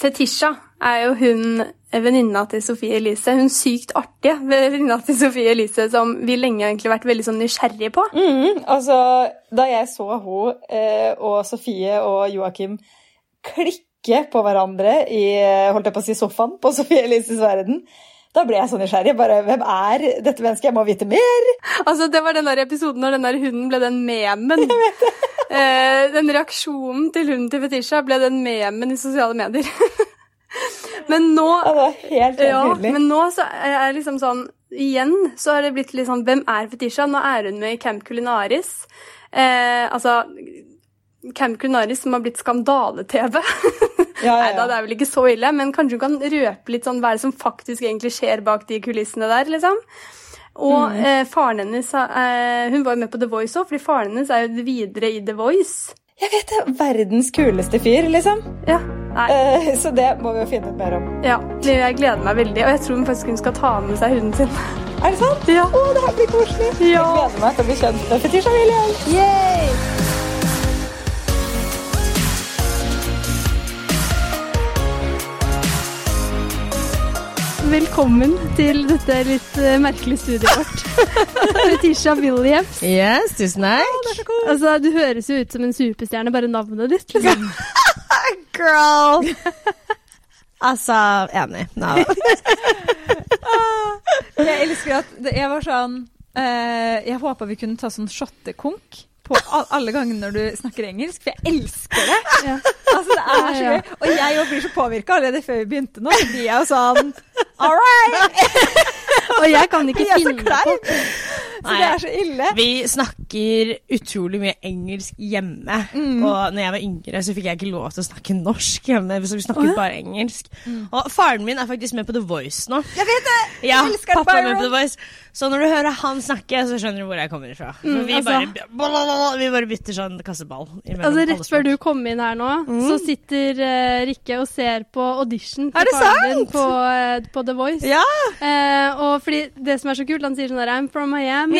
Fetisha er jo hun venninna til Sofie Elise. Hun sykt artige venninna til Sofie Elise som vi lenge har vært veldig sånn nysgjerrige på. Mm, altså, da jeg så hun eh, og Sofie og Joakim klikke på hverandre i holdt jeg på å si, sofaen på Sofie Elises verden, da ble jeg så nysgjerrig. Bare, Hvem er dette mennesket? Jeg må vite mer! Altså, Det var den der episoden når den der hunden ble den memen. Eh, den reaksjonen til hunden til Fetisha ble den memen i sosiale medier. men nå Ja, det var helt, helt ja, nydelig. men nå så er det liksom sånn Igjen så har det blitt litt sånn Hvem er Fetisha? Nå er hun med i Camp Culinaris. Eh, altså Camp Culinaris som har blitt skandale-TV. Ja, ja, Nei da, det er vel ikke så ille, men kanskje du kan røpe litt sånn hva er det som faktisk egentlig skjer bak de kulissene der, liksom. Og Mm. eh, faren hennes eh, Hun var jo med på The Voice òg, fordi faren hennes er jo videre i The Voice. Jeg vet det! Verdens kuleste fyr, liksom. Ja, nei, Eh, så det må vi jo finne ut mer om. ja. Jeg gleder meg veldig, og jeg tror hun faktisk hun skal ta med seg hunden sin. Er det sant? Ja. Å, det her blir koselig. Ja. Jeg gleder meg til å bli kjent med Fetisha William. Yay! Velkommen til dette litt uh, merkelige studiet vårt. Fetisha Williams. Yes, tusen takk. Altså, Du høres jo ut som en superstjerne, bare navnet ditt. liksom. Girl. altså, enig. No. Jeg elsker at det, jeg var sånn uh, Jeg håpa vi kunne ta sånn shottekonk på alle ganger når du snakker engelsk, for jeg elsker det. Ja. Altså, det er så gøy. Og jeg blir så påvirka allerede før vi begynte nå. Så blir jeg jo sånn All right! Og jeg kan ikke Jeg finne på. Så Nei. det er så ille. Vi snakker utrolig mye engelsk hjemme. Og når jeg var yngre, så fikk jeg ikke lov til å snakke norsk hjemme. Så vi snakket bare engelsk. Og faren min er faktisk med på The Voice nå. Jeg vet det! Ja, elsker pappa er med på The Voice. Så når du hører han snakke, så skjønner du hvor jeg kommer ifra. Mm, vi, altså- bare, vi bare bytter sånn kasseball. Altså Rett før du kom inn her nå, så sitter uh, Rikke og ser på audition til faren din på, uh, på The Voice. Ja! Uh, og fordi det som er så kult, han sier sånn der I'm from Miami.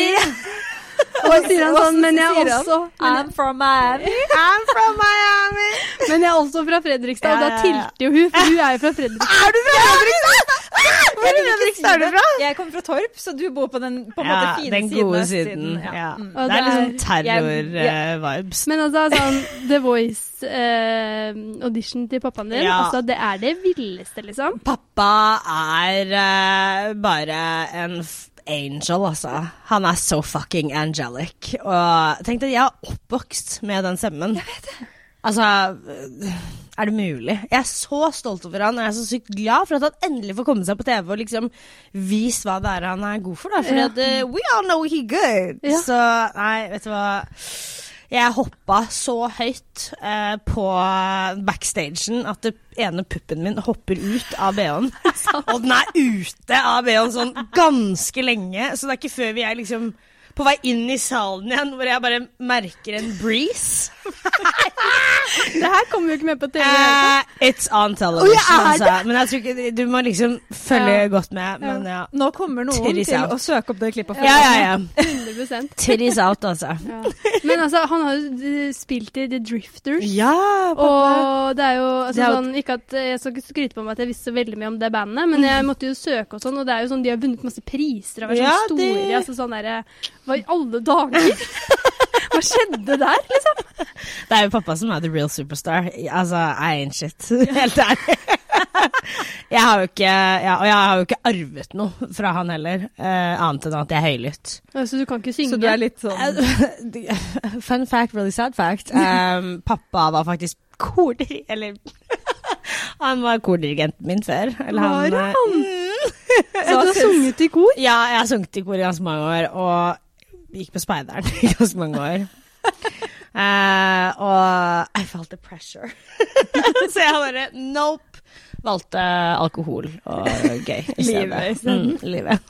Og så sier han sånn, men jeg er også I'm from Miami. I'm from Miami! men jeg er også fra Fredrikstad, og da Ja, ja, ja. tilter jo hun, for hun er jo fra Fredrikstad. Er du fra Fredrikstad? Hvor i Fredrikstad er du fra? Jeg kommer fra Torp, så du bor på den på en Ja, måte fine den gode siden. Ja. Ja. Mm. Det er det liksom terror-vibes. Men altså, sånn The Voice-audition til pappaen din, Ja. altså, det er det villeste, liksom. Pappa er uh, bare en f angel, altså. Han er so fucking angelic. Og tenk deg, jeg er oppvokst med den stemmen. Jeg vet det. Altså, er det mulig? Jeg er så stolt over han, og jeg er så sykt glad for at han endelig får komme seg på TV og liksom vise hva det er han er god for, da. For Ja. at, eh, we all know he good. Ja. Så nei, vet du hva. Jeg hoppa så høyt eh, på backstagen at det ene puppen min hopper ut av BH-en. Og den er ute av BH-en sånn ganske lenge, så det er ikke før vi er liksom på vei inn i salen igjen hvor jeg bare merker en breeze. Det her kommer jo ikke med på TV. det. Eh, it's on television, oh, altså. Men jeg tror ikke Du må liksom følge Ja. godt med. Men ja. Nå kommer noen Titties til out. å søke opp det klippet. Ja, ja, ja. 100 Titties out, altså. ja. Men altså, han har jo spilt i The Drifters. Ja, pappa. Og det er jo altså, Det sånn Ikke at Jeg skal skryte på meg at jeg visste så veldig mye om det bandet, men jeg måtte jo søke og sånn, og det er jo sånn de har vunnet masse priser og vært Ja, sånn det- store. Altså sånn derre Hva i alle dager? Hva skjedde der, liksom? Det er jo pappa som er the real superstar. Altså, I ain't shit. Helt ærlig. Jeg har jo ikke ja, Og jeg har jo ikke arvet noe fra han heller, uh, annet enn at jeg er høylytt. Så du kan ikke synge? Så du er litt sånn Fun fact, really sad fact. Um, pappa var faktisk kordir... Eller Han var kordirigenten min før. Eller Var han, han? eh, mm. Så du har sunget i kor? Ja, jeg har sunget i kor i ganske mange år, og gikk på speideren i ganske mange år. Uh, og I felt the pressure. Så jeg bare nope. Valgte alkohol og gøy i Livet stedet. Mm, livet.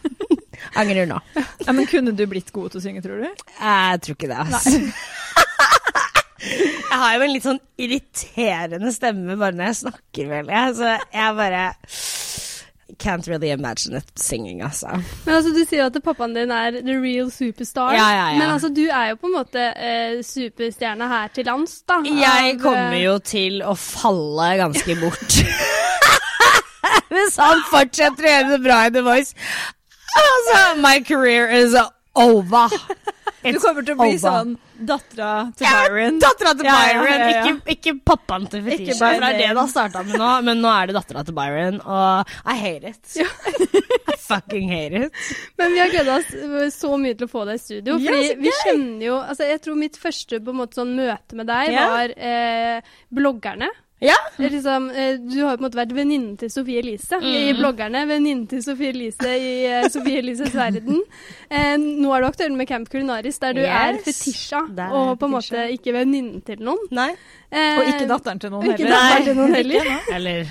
Angrer nå. ja, men Kunne du blitt god til å synge, tror du? Jeg tror ikke det, ass. jeg har jo en litt sånn irriterende stemme bare når jeg snakker, vel. Jeg. Så jeg bare can't really imagine it singing, altså. Men altså, du sier jo at pappaen din er the real superstar. Ja, ja, ja. Men altså, du er jo på en måte eh, superstjerne her til lands, da. Jeg av, kommer eh, jo til å falle ganske bort. Hvis han fortsetter å gjøre det bra i The Voice Altså, my career is over. Du kommer til å bli over. sånn dattera til Byron. Ja, Dattera til Byron, ja, ja. Ikke, ikke pappaen til Fetisha. For det er det det har starta med nå, men nå er det dattera til Byron, og I hate it. I fucking hate it. Men vi har gleda oss så mye til å få deg i studio. Fordi vi kjenner jo altså Jeg tror mitt første måte sånn møte med deg var eh, bloggerne. Ja. Liksom, eh, du har jo på en måte vært venninnen til Sofie Elise i bloggerne. Venninnen til Sofie Elise i eh, Sofie Elises verden. Eh, nå er du aktuell med Camp Kulinaris, der du er fetisja, der er og på en måte ikke venninnen til noen. Nei. Eh, Og ikke datteren til noen Ikke heller. til noen heller. Eller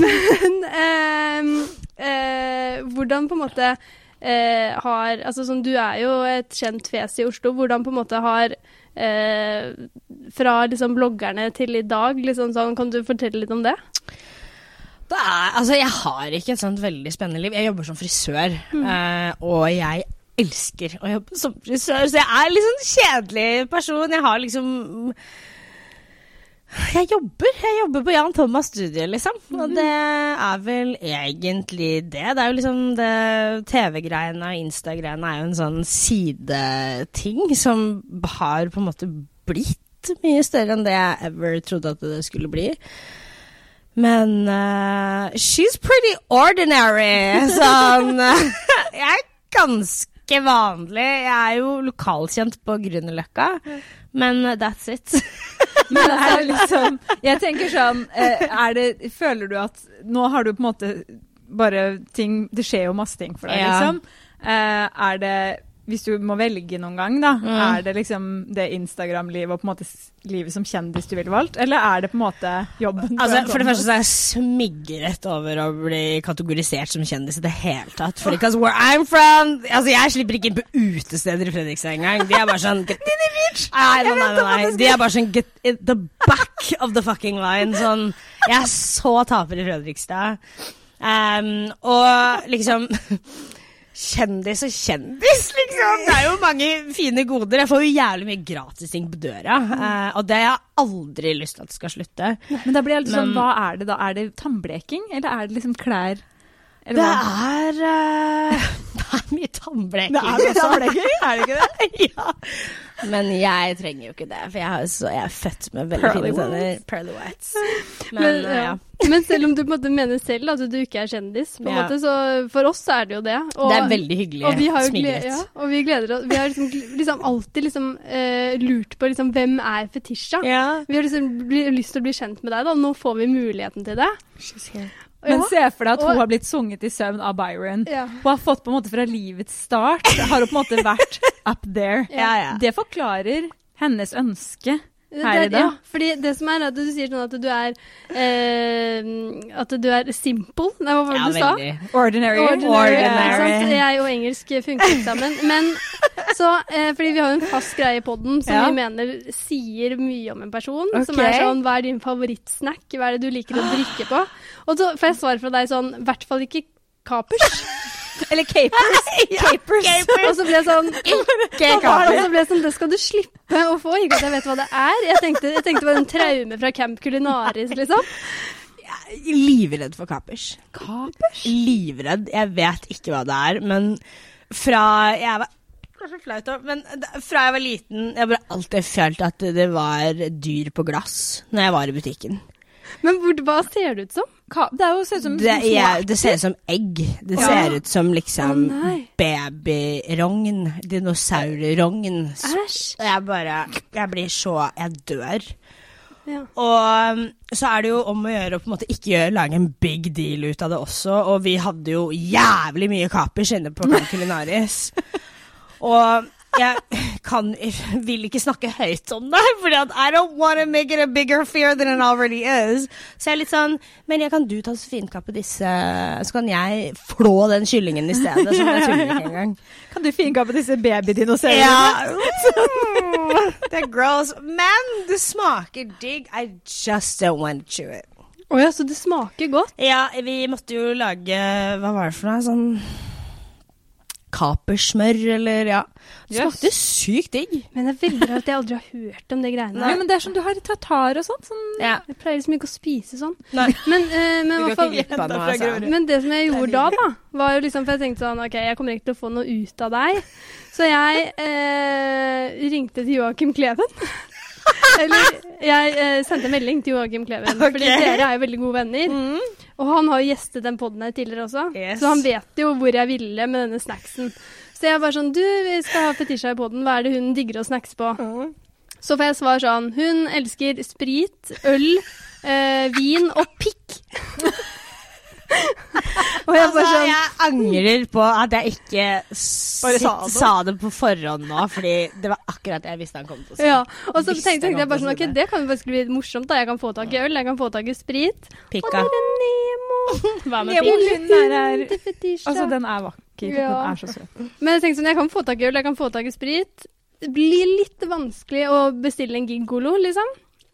Men ehm, eh, hvordan på en måte eh, har Altså sånn, du er jo et kjent fjes i Oslo. Hvordan på en måte har eh, Fra liksom bloggerne til i dag, liksom sånn, kan du fortelle litt om det? det er, altså, jeg har ikke et sånt veldig spennende liv. Jeg jobber som frisør, eh, og jeg elsker å jobbe som frisør, så jeg er liksom en kjedelig person. Jeg har liksom Jeg jobber. Jeg jobber på Jan Thomas Studio, liksom. Og det er vel egentlig det. Det er jo liksom det TV-greiene og Insta-greiene er jo en sånn sideting som har på en måte blitt mye større enn det jeg ever trodde at det skulle bli. Men uh, she's pretty ordinary. Sånn Jeg er ganske vanlig. Jeg er jo lokalkjent på Grünerløkka, men that's it. Men er det liksom Jeg tenker sånn eh, Er det Føler du at Nå har du på en måte bare ting Det skjer jo masse ting for deg, liksom. Eh, er det Hvis du må velge noen gang, da, Mm. er det liksom det Instagram-livet og på en måte livet som kjendis du ville valgt, eller er det på en måte jobben? Altså, for det første så er jeg smigret over å bli kategorisert som kjendis i det hele tatt. For because where I'm from Altså, jeg slipper ikke inn på utesteder i Fredrikstad engang. De er bare sånn get, Nei, nei, nei, nei. De er bare sånn get in the back of the fucking line. Sånn Jeg er så taper i Fredrikstad. Um, og liksom Kjendis og kjendis, liksom. Det er jo mange fine goder. Jeg får jo jævlig mye gratisting på døra. eh, og det har jeg aldri lyst til at det skal slutte. Men da blir jeg litt sånn, hva er det da? Er det tannbleking, eller er det liksom klær? Eller Det hva? er uh... mye tannbleking. Det er mye tannbleking, er det ikke det? ja. Men jeg trenger jo ikke det, for jeg, har, så, jeg er født med veldig Pearly fine tenner. Pearly whites. Men, Men, uh, ja. Men selv om du på en måte mener selv at du ikke er kjendis, på en Ja. måte, så for oss så er det jo det. Og, Det er veldig hyggelig og vi har smigret. ja, og vi gleder oss Vi har liksom, liksom alltid liksom, uh, lurt på liksom, hvem er Fetisha. Ja. Vi har liksom bli, lyst til å bli kjent med deg, da. Nå får vi muligheten til det. Men se for deg at hun har blitt sunget i søvn av Byron. Ja. Hun har fått på en måte fra livets start, har hun på en måte vært up there. Ja, ja. Det forklarer hennes ønske her i dag. ja, fordi det som er at du sier sånn at du er eh, At du er simple. Nei, hva var det Ja, du sa? veldig. Ordinary. Ordinary. Ordinary. Jeg og engelsk funker ikke sammen. Men så, eh, fordi vi har jo en fast greie i poden som Ja. vi mener sier mye om en person. Som er sånn Hva er din favorittsnack? Hva er det du liker å drikke på? Og så får jeg svar fra deg sånn I hvert fall ikke kapers. Eller capers. capers. Og så ble jeg sånn Ikke Og så ble jeg sånn, Det skal du slippe å få. Ikke at jeg vet hva det er. Jeg tenkte, jeg tenkte var en traume fra Camp Culinaris, liksom. Livredd for kapers. Kapers? Livredd. Jeg vet ikke hva det er, men fra jeg var flaut men fra jeg var liten Jeg bare alltid følt at det var dyr på glass når jeg var i butikken. Men hva ser det ut som? Det er jo ser ut som Det, jeg, det ser ut som egg. Det Ja. ser ut som liksom oh, babyrogn. Dinosaurrogn. Æsj. Jeg bare Jeg blir så Jeg dør. Ja. Og um, så er det jo om å gjøre å på en måte ikke gjøre, lage en big deal ut av det også. Og vi hadde jo jævlig mye kapers inne på Camp Culinaris. og jeg kan, vil ikke snakke høyt om det, for I don't want to make it a bigger fear than it already is. Så jeg er litt sånn Men jeg kan du ta finkappe disse, så kan jeg flå den kyllingen i stedet. Som jeg tuller ikke engang. Kan du finkappe disse babydinosaurene? Ja. det er gross. Men det smaker digg. I just don't want to chew it. Å ja, så det smaker godt? Ja, vi måtte jo lage Hva var det for noe? Sånn kapersmør, eller ja. Det Yes. smakte sykt digg. Men det er veldig rart at jeg aldri har hørt om det greiene Nei, men det er som du har i tartar og sånt. Sånn, Ja. Jeg pleier liksom ikke å spise sånn. Nei. Men, eh, men, fall- noe, altså. Men det som jeg gjorde da, da, var jo liksom For jeg tenkte sånn OK, jeg kommer ikke til å få noe ut av deg. Så jeg eh, ringte til Joakim Kleven. Eller jeg eh, sendte melding til Joakim Kleven, fordi dere er jo veldig gode venner. Mm. Og han har jo gjestet den poden her tidligere også, Yes. så han vet jo hvor jeg ville med denne snacksen. Så jeg bare sånn Du, vi skal ha Fetisha i poden, hva er det hun digger å snackse på? Så får jeg svar sånn Hun elsker sprit, øl, eh, vin og pikk. og jeg Altså, bare sånn jeg angrer på at jeg ikke Bare sitt, sa det. sa det på forhånd nå, fordi det var akkurat det jeg visste han kom til å si. ja, og så tenkte, jeg tenkte jeg bare sånn, ok, det kan jo faktisk bli morsomt da. Jeg kan få tak i øl, jeg kan få tak i sprit. Pika. Og det er Nemo. Hva med? Er her. Altså, den er vakker. Ja. Den er så søt. Men jeg tenkte sånn, jeg kan få tak i øl, jeg kan få tak i sprit. Det blir litt vanskelig å bestille en gigolo, liksom.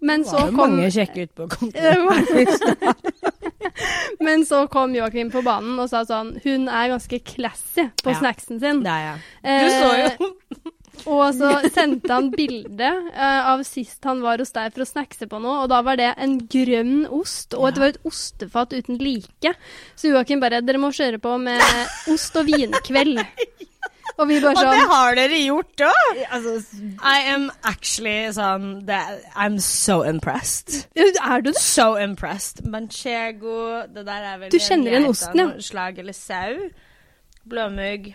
Men så Det var jo kom mange kjekke ut på kontoret. Men så kom Joakim på banen og sa sånn Hun er ganske classy på Ja. snacksen sin. Det er jeg. Du så jo. Og så sendte han bilde uh, av sist han var hos deg for å snackse på noe, og da var det en grønn ost, og det var et ostefat uten like. Så Joakim bare Dere må kjøre på med ost og vinkveld. Og vi bare Og det sånn har dere gjort òg! I am actually sånn det, I'm so impressed. Er du det? So impressed. Manchego, det der er vel Du kjenner igjen osten, ja. Slag eller sau. Blåmugg.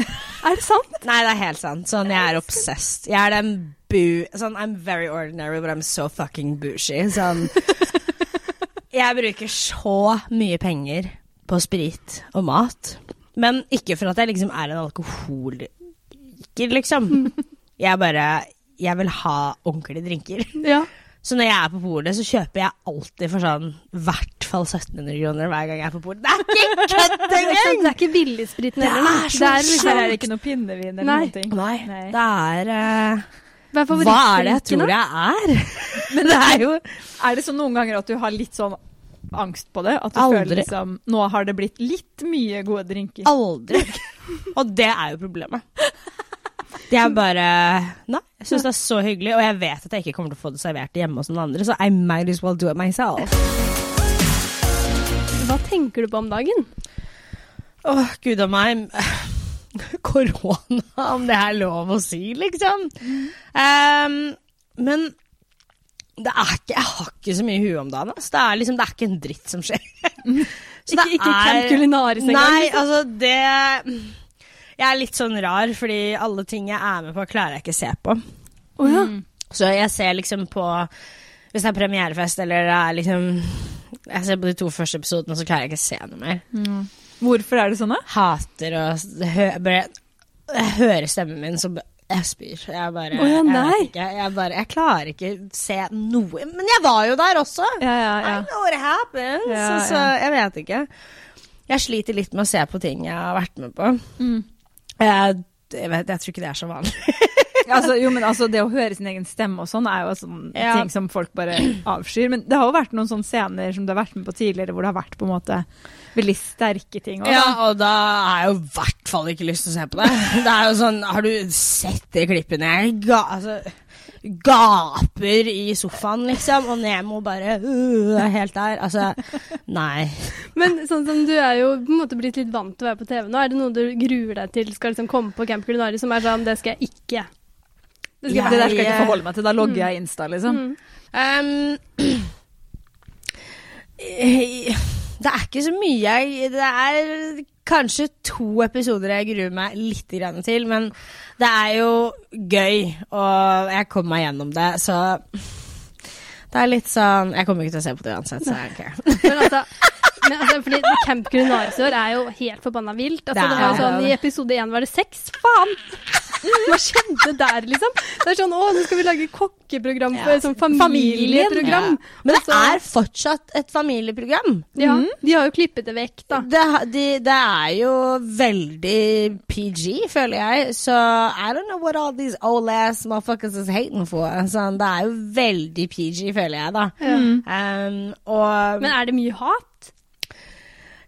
Er det sant? Nei, det er helt sant. Sånn, jeg er obsessed. Jeg er den bu... Sånn, I'm very ordinary, but I'm so fucking bushy. Sånn Jeg bruker så mye penger på sprit og mat. Men ikke for at jeg liksom er en alkoholiker, liksom. Jeg bare Jeg vil ha ordentlige drinker. Ja. Så når jeg er på polet, så kjøper jeg alltid for sånn i hvert fall 1700 kroner hver gang jeg er på polet. Det er ikke kødd Det engang! det er ikke billigspriten Det er så Det er liksom, Her er ikke noe pinnevin eller Nei. noe. Nei, Nei. det er uh, Hva er Hva er det jeg tror jeg er? Men det er jo Er det sånn noen ganger at du har litt sånn angst på det? At du Aldri. føler liksom Nå har det blitt litt mye gode drinker. aldri. Og det er jo problemet. Det er bare Nei, jeg syns det er så hyggelig, og jeg vet at jeg ikke kommer til å få det servert hjemme hos noen andre, så I might as well do it myself. Hva tenker du på om dagen? Åh, gud a meg. Korona, om det er lov å si, liksom. Um, men det er ikke, jeg har ikke så mye i huet om dagen. Altså. Det, er liksom, det er ikke en dritt som skjer. Så Ikke, ikke Camp Culinaris engang? Nei, liksom. altså det Jeg er litt sånn rar, fordi alle ting jeg er med på, klarer jeg ikke å se på. Oh, ja. Så jeg ser liksom på Hvis det er premierefest eller det er liksom Jeg ser på de to første episodene, så klarer jeg ikke å se noe mer. Hvorfor er det sånn, da? Hater å hø hører stemmen min, så jeg spyr. Jeg bare oh, ja, jeg, ikke, jeg, bare, jeg klarer ikke se noe Men jeg var jo der også! Ja, ja, I know what happens. Ja, Så så, jeg vet ikke. Jeg sliter litt med å se på ting jeg har vært med på. Mm. Jeg, jeg, vet, jeg tror ikke det er så vanlig. Altså, jo, men altså, det å høre sin egen stemme og sånn er jo sånn Ja. ting som folk bare avskyr. Men det har jo vært noen sånne scener som du har vært med på tidligere, hvor det har vært på en måte veldig sterke ting. Også, Ja, og da har jeg jo i hvert fall ikke lyst til å se på det. Det er jo sånn, Har du sett de klippene? Jeg ga, altså, gaper i sofaen, liksom, og Nemo bare uh, er helt der. Altså, nei. Men sånn som du er jo på en måte blitt litt vant til å være på TV nå, er det noe du gruer deg til skal liksom komme på Camp Culinaris som er sånn Det skal jeg ikke. Det skal Det der skal jeg ikke forholde meg til. Da logger jeg Insta, liksom. Mm. Um, det er ikke så mye jeg Det er kanskje to episoder jeg gruer meg litt grann til, men det er jo gøy, og jeg kommer meg gjennom det, så det er litt sånn Jeg kommer ikke til å se på det uansett, så jeg don't care. Men altså, men altså fordi Camp Culinaris i år er jo helt forbanna vilt. Altså, Det var sånn, I episode én var det sex. Faen! Hva skjedde der, liksom? Det er sånn Å, nå skal vi lage kokkeprogram for Ja. sånn familieprogram. Men det Altså, er fortsatt et familieprogram. Ja, de har jo klippet det vekk, da. Det, de, det er jo veldig PG, føler jeg. Så I don't know what all these old ass motherfuckers is hating for. Sånn, det er jo veldig PG, føler jeg, da. Um, og Men er det mye hat?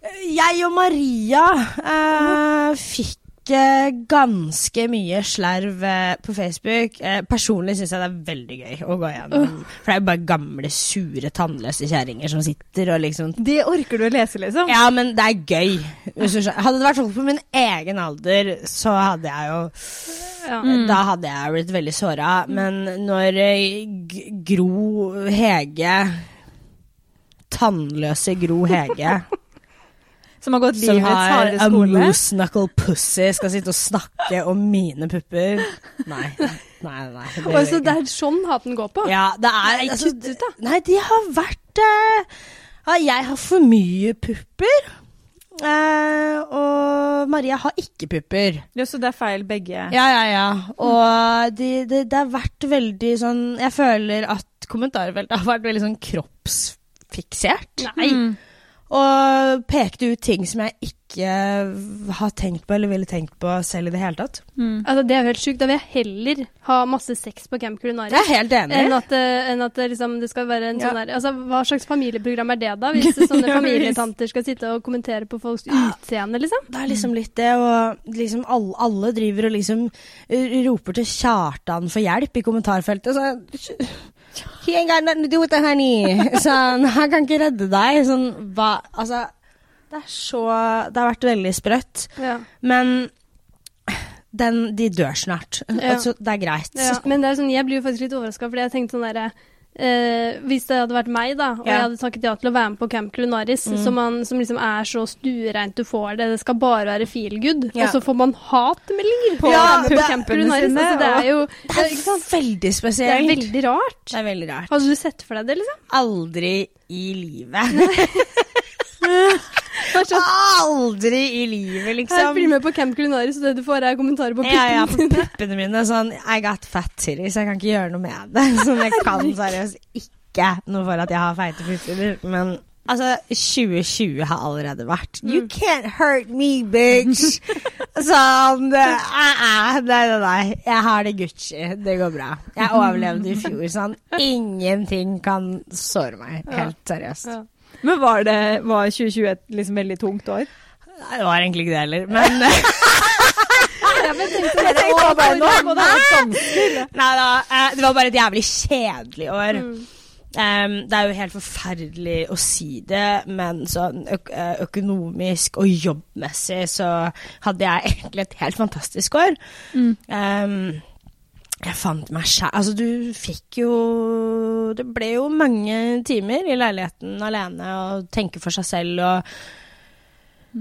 Jeg og Maria eh, fikk eh, ganske mye slerv eh, på Facebook. Eh, personlig syns jeg det er veldig gøy å gå gjennom. For det er jo bare gamle, sure, tannløse kjerringer som sitter og liksom Det orker du å lese, liksom? Ja, men det er gøy. Hadde det vært folk på min egen alder, så hadde jeg jo Ja. Da hadde jeg blitt veldig såra. Men når eh, G Gro Hege Tannløse Gro Hege Som har gått livets harde skole. som har a moose knuckle pussy, skal sitte og snakke om mine pupper. Nei. Nei, nei. det Og gjør så jeg det er sånn haten går på? Ja, det er altså, kutt ut, da. Nei, de har vært uh, Jeg har for mye pupper. Uh, og Maria har ikke pupper. Ja, så det er feil begge? Ja, ja, ja. Og de, det, det har vært veldig sånn Jeg føler at kommentarfeltet har vært veldig sånn kroppsfiksert. Nei. Mm. Og pekte ut ting som jeg ikke har tenkt på eller ville tenkt på selv i det hele tatt. Mm. Altså, det er jo helt sjukt. Da vil jeg heller ha masse sex på Camp er enig. Enn at, eh, enn at det, liksom, det skal være en Ja. sånn der Altså, Hva slags familieprogram er det, da? Hvis sånne familietanter skal sitte og kommentere på folks utseende, liksom? Det er liksom litt det, og liksom alle, alle driver og liksom eh, roper til Kjartan for hjelp i kommentarfeltet. Så, He ain't got nothing to do with it, honey. Sånn, han kan ikke redde deg. Sånn, hva Altså, det er så Det har vært veldig sprøtt. Ja. Men den, de dør snart. Ja. Altså, det er greit. Ja, men det er sånn, jeg blir jo faktisk litt overraska, fordi jeg tenkte sånn derre eh, Hvis det hadde vært meg, da, og Ja. jeg hadde takket ja til å være med på Camp Culinaris, Mm. som, man, som liksom er så stuereint du får det, det skal bare være feel good, Ja. og så får man hatmeldinger på, Ja, på Camp Culinaris. sine, Altså, det er jo Det er sant? veldig Det er spesielt. veldig rart. Det er veldig rart. Hadde du sett for deg det, liksom? Aldri i livet. Sånn, Aldri i livet, her, Jeg blir med på Camp Culinaris, og det du får er kommentarer på Ja, ja, puppene på puppene mine. Sånn, I got fat titties, jeg kan ikke gjøre noe med det. Sånn, jeg kan seriøst ikke noe for at jeg har feite pupper. Men altså, 2020 har allerede vært. You can't hurt me, bitch! Sånn uh, eh, Nei, nei, nei. Jeg har det Gucci. Det går bra. Jeg overlevde i fjor. Sånn, ingenting kan såre meg. Helt seriøst. Ja. Men var, det, var 2020 et liksom veldig tungt år? Nei, Det var egentlig ikke det heller, men Ja, men jeg tenkte, bare, nå må det ha vært ganske. Nei da. eh, Det var bare et jævlig kjedelig år. Mm. Um, det er jo helt forferdelig å si det, men sånn økonomisk og jobbmessig så hadde jeg egentlig et helt fantastisk år. Mm. Um, jeg fant meg sjæl Altså, du fikk jo Det ble jo mange timer i leiligheten alene og tenke for seg selv og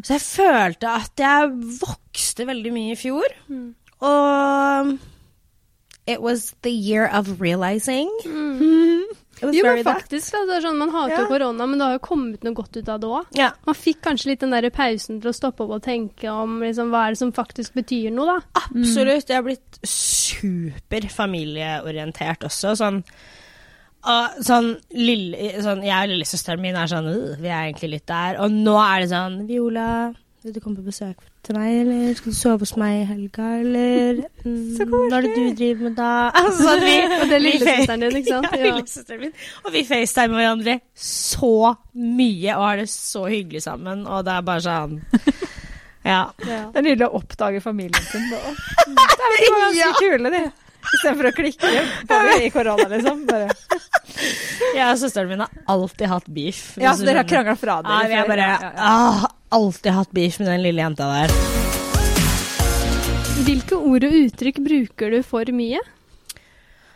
Så jeg følte at jeg vokste veldig mye i fjor. Mm. Og It was the year of realizing. Was Jo, men faktisk, da, det sånn, Man hater jo Ja. korona, men det har jo kommet noe godt ut av det òg. Ja, Man fikk kanskje litt den der pausen til å stoppe opp og tenke om liksom, hva er det som faktisk betyr noe, da. absolutt. Jeg har blitt super familieorientert også. Sånn, og sånn, lille, sånn Jeg og lillesøsteren min er sånn «Øh, Vi er egentlig litt der. Og nå er det sånn Viola, vil du komme på besøk til meg, eller skal du sove hos meg i helga, eller mm, Hva er det du driver med da? Altså, vi, Og det er lillesøsteren din, ikke sant? Ja, Ja. lillesøsteren min. Og vi facetimer hverandre så mye og har det så hyggelig sammen, og det er bare sånn Ja. Ja. Det er nydelig å oppdage familien sin. Da. Det er jo ganske Ja. kule, de. Istedenfor å klikke bare i korona, liksom. Bare. Jeg og søsteren min har alltid hatt beef. Ja, så dere har krangla fra Ja, dere? vi har bare Ja, ja, ja. ah, alltid hatt beef med den lille jenta der. Hvilke ord og uttrykk bruker du for mye?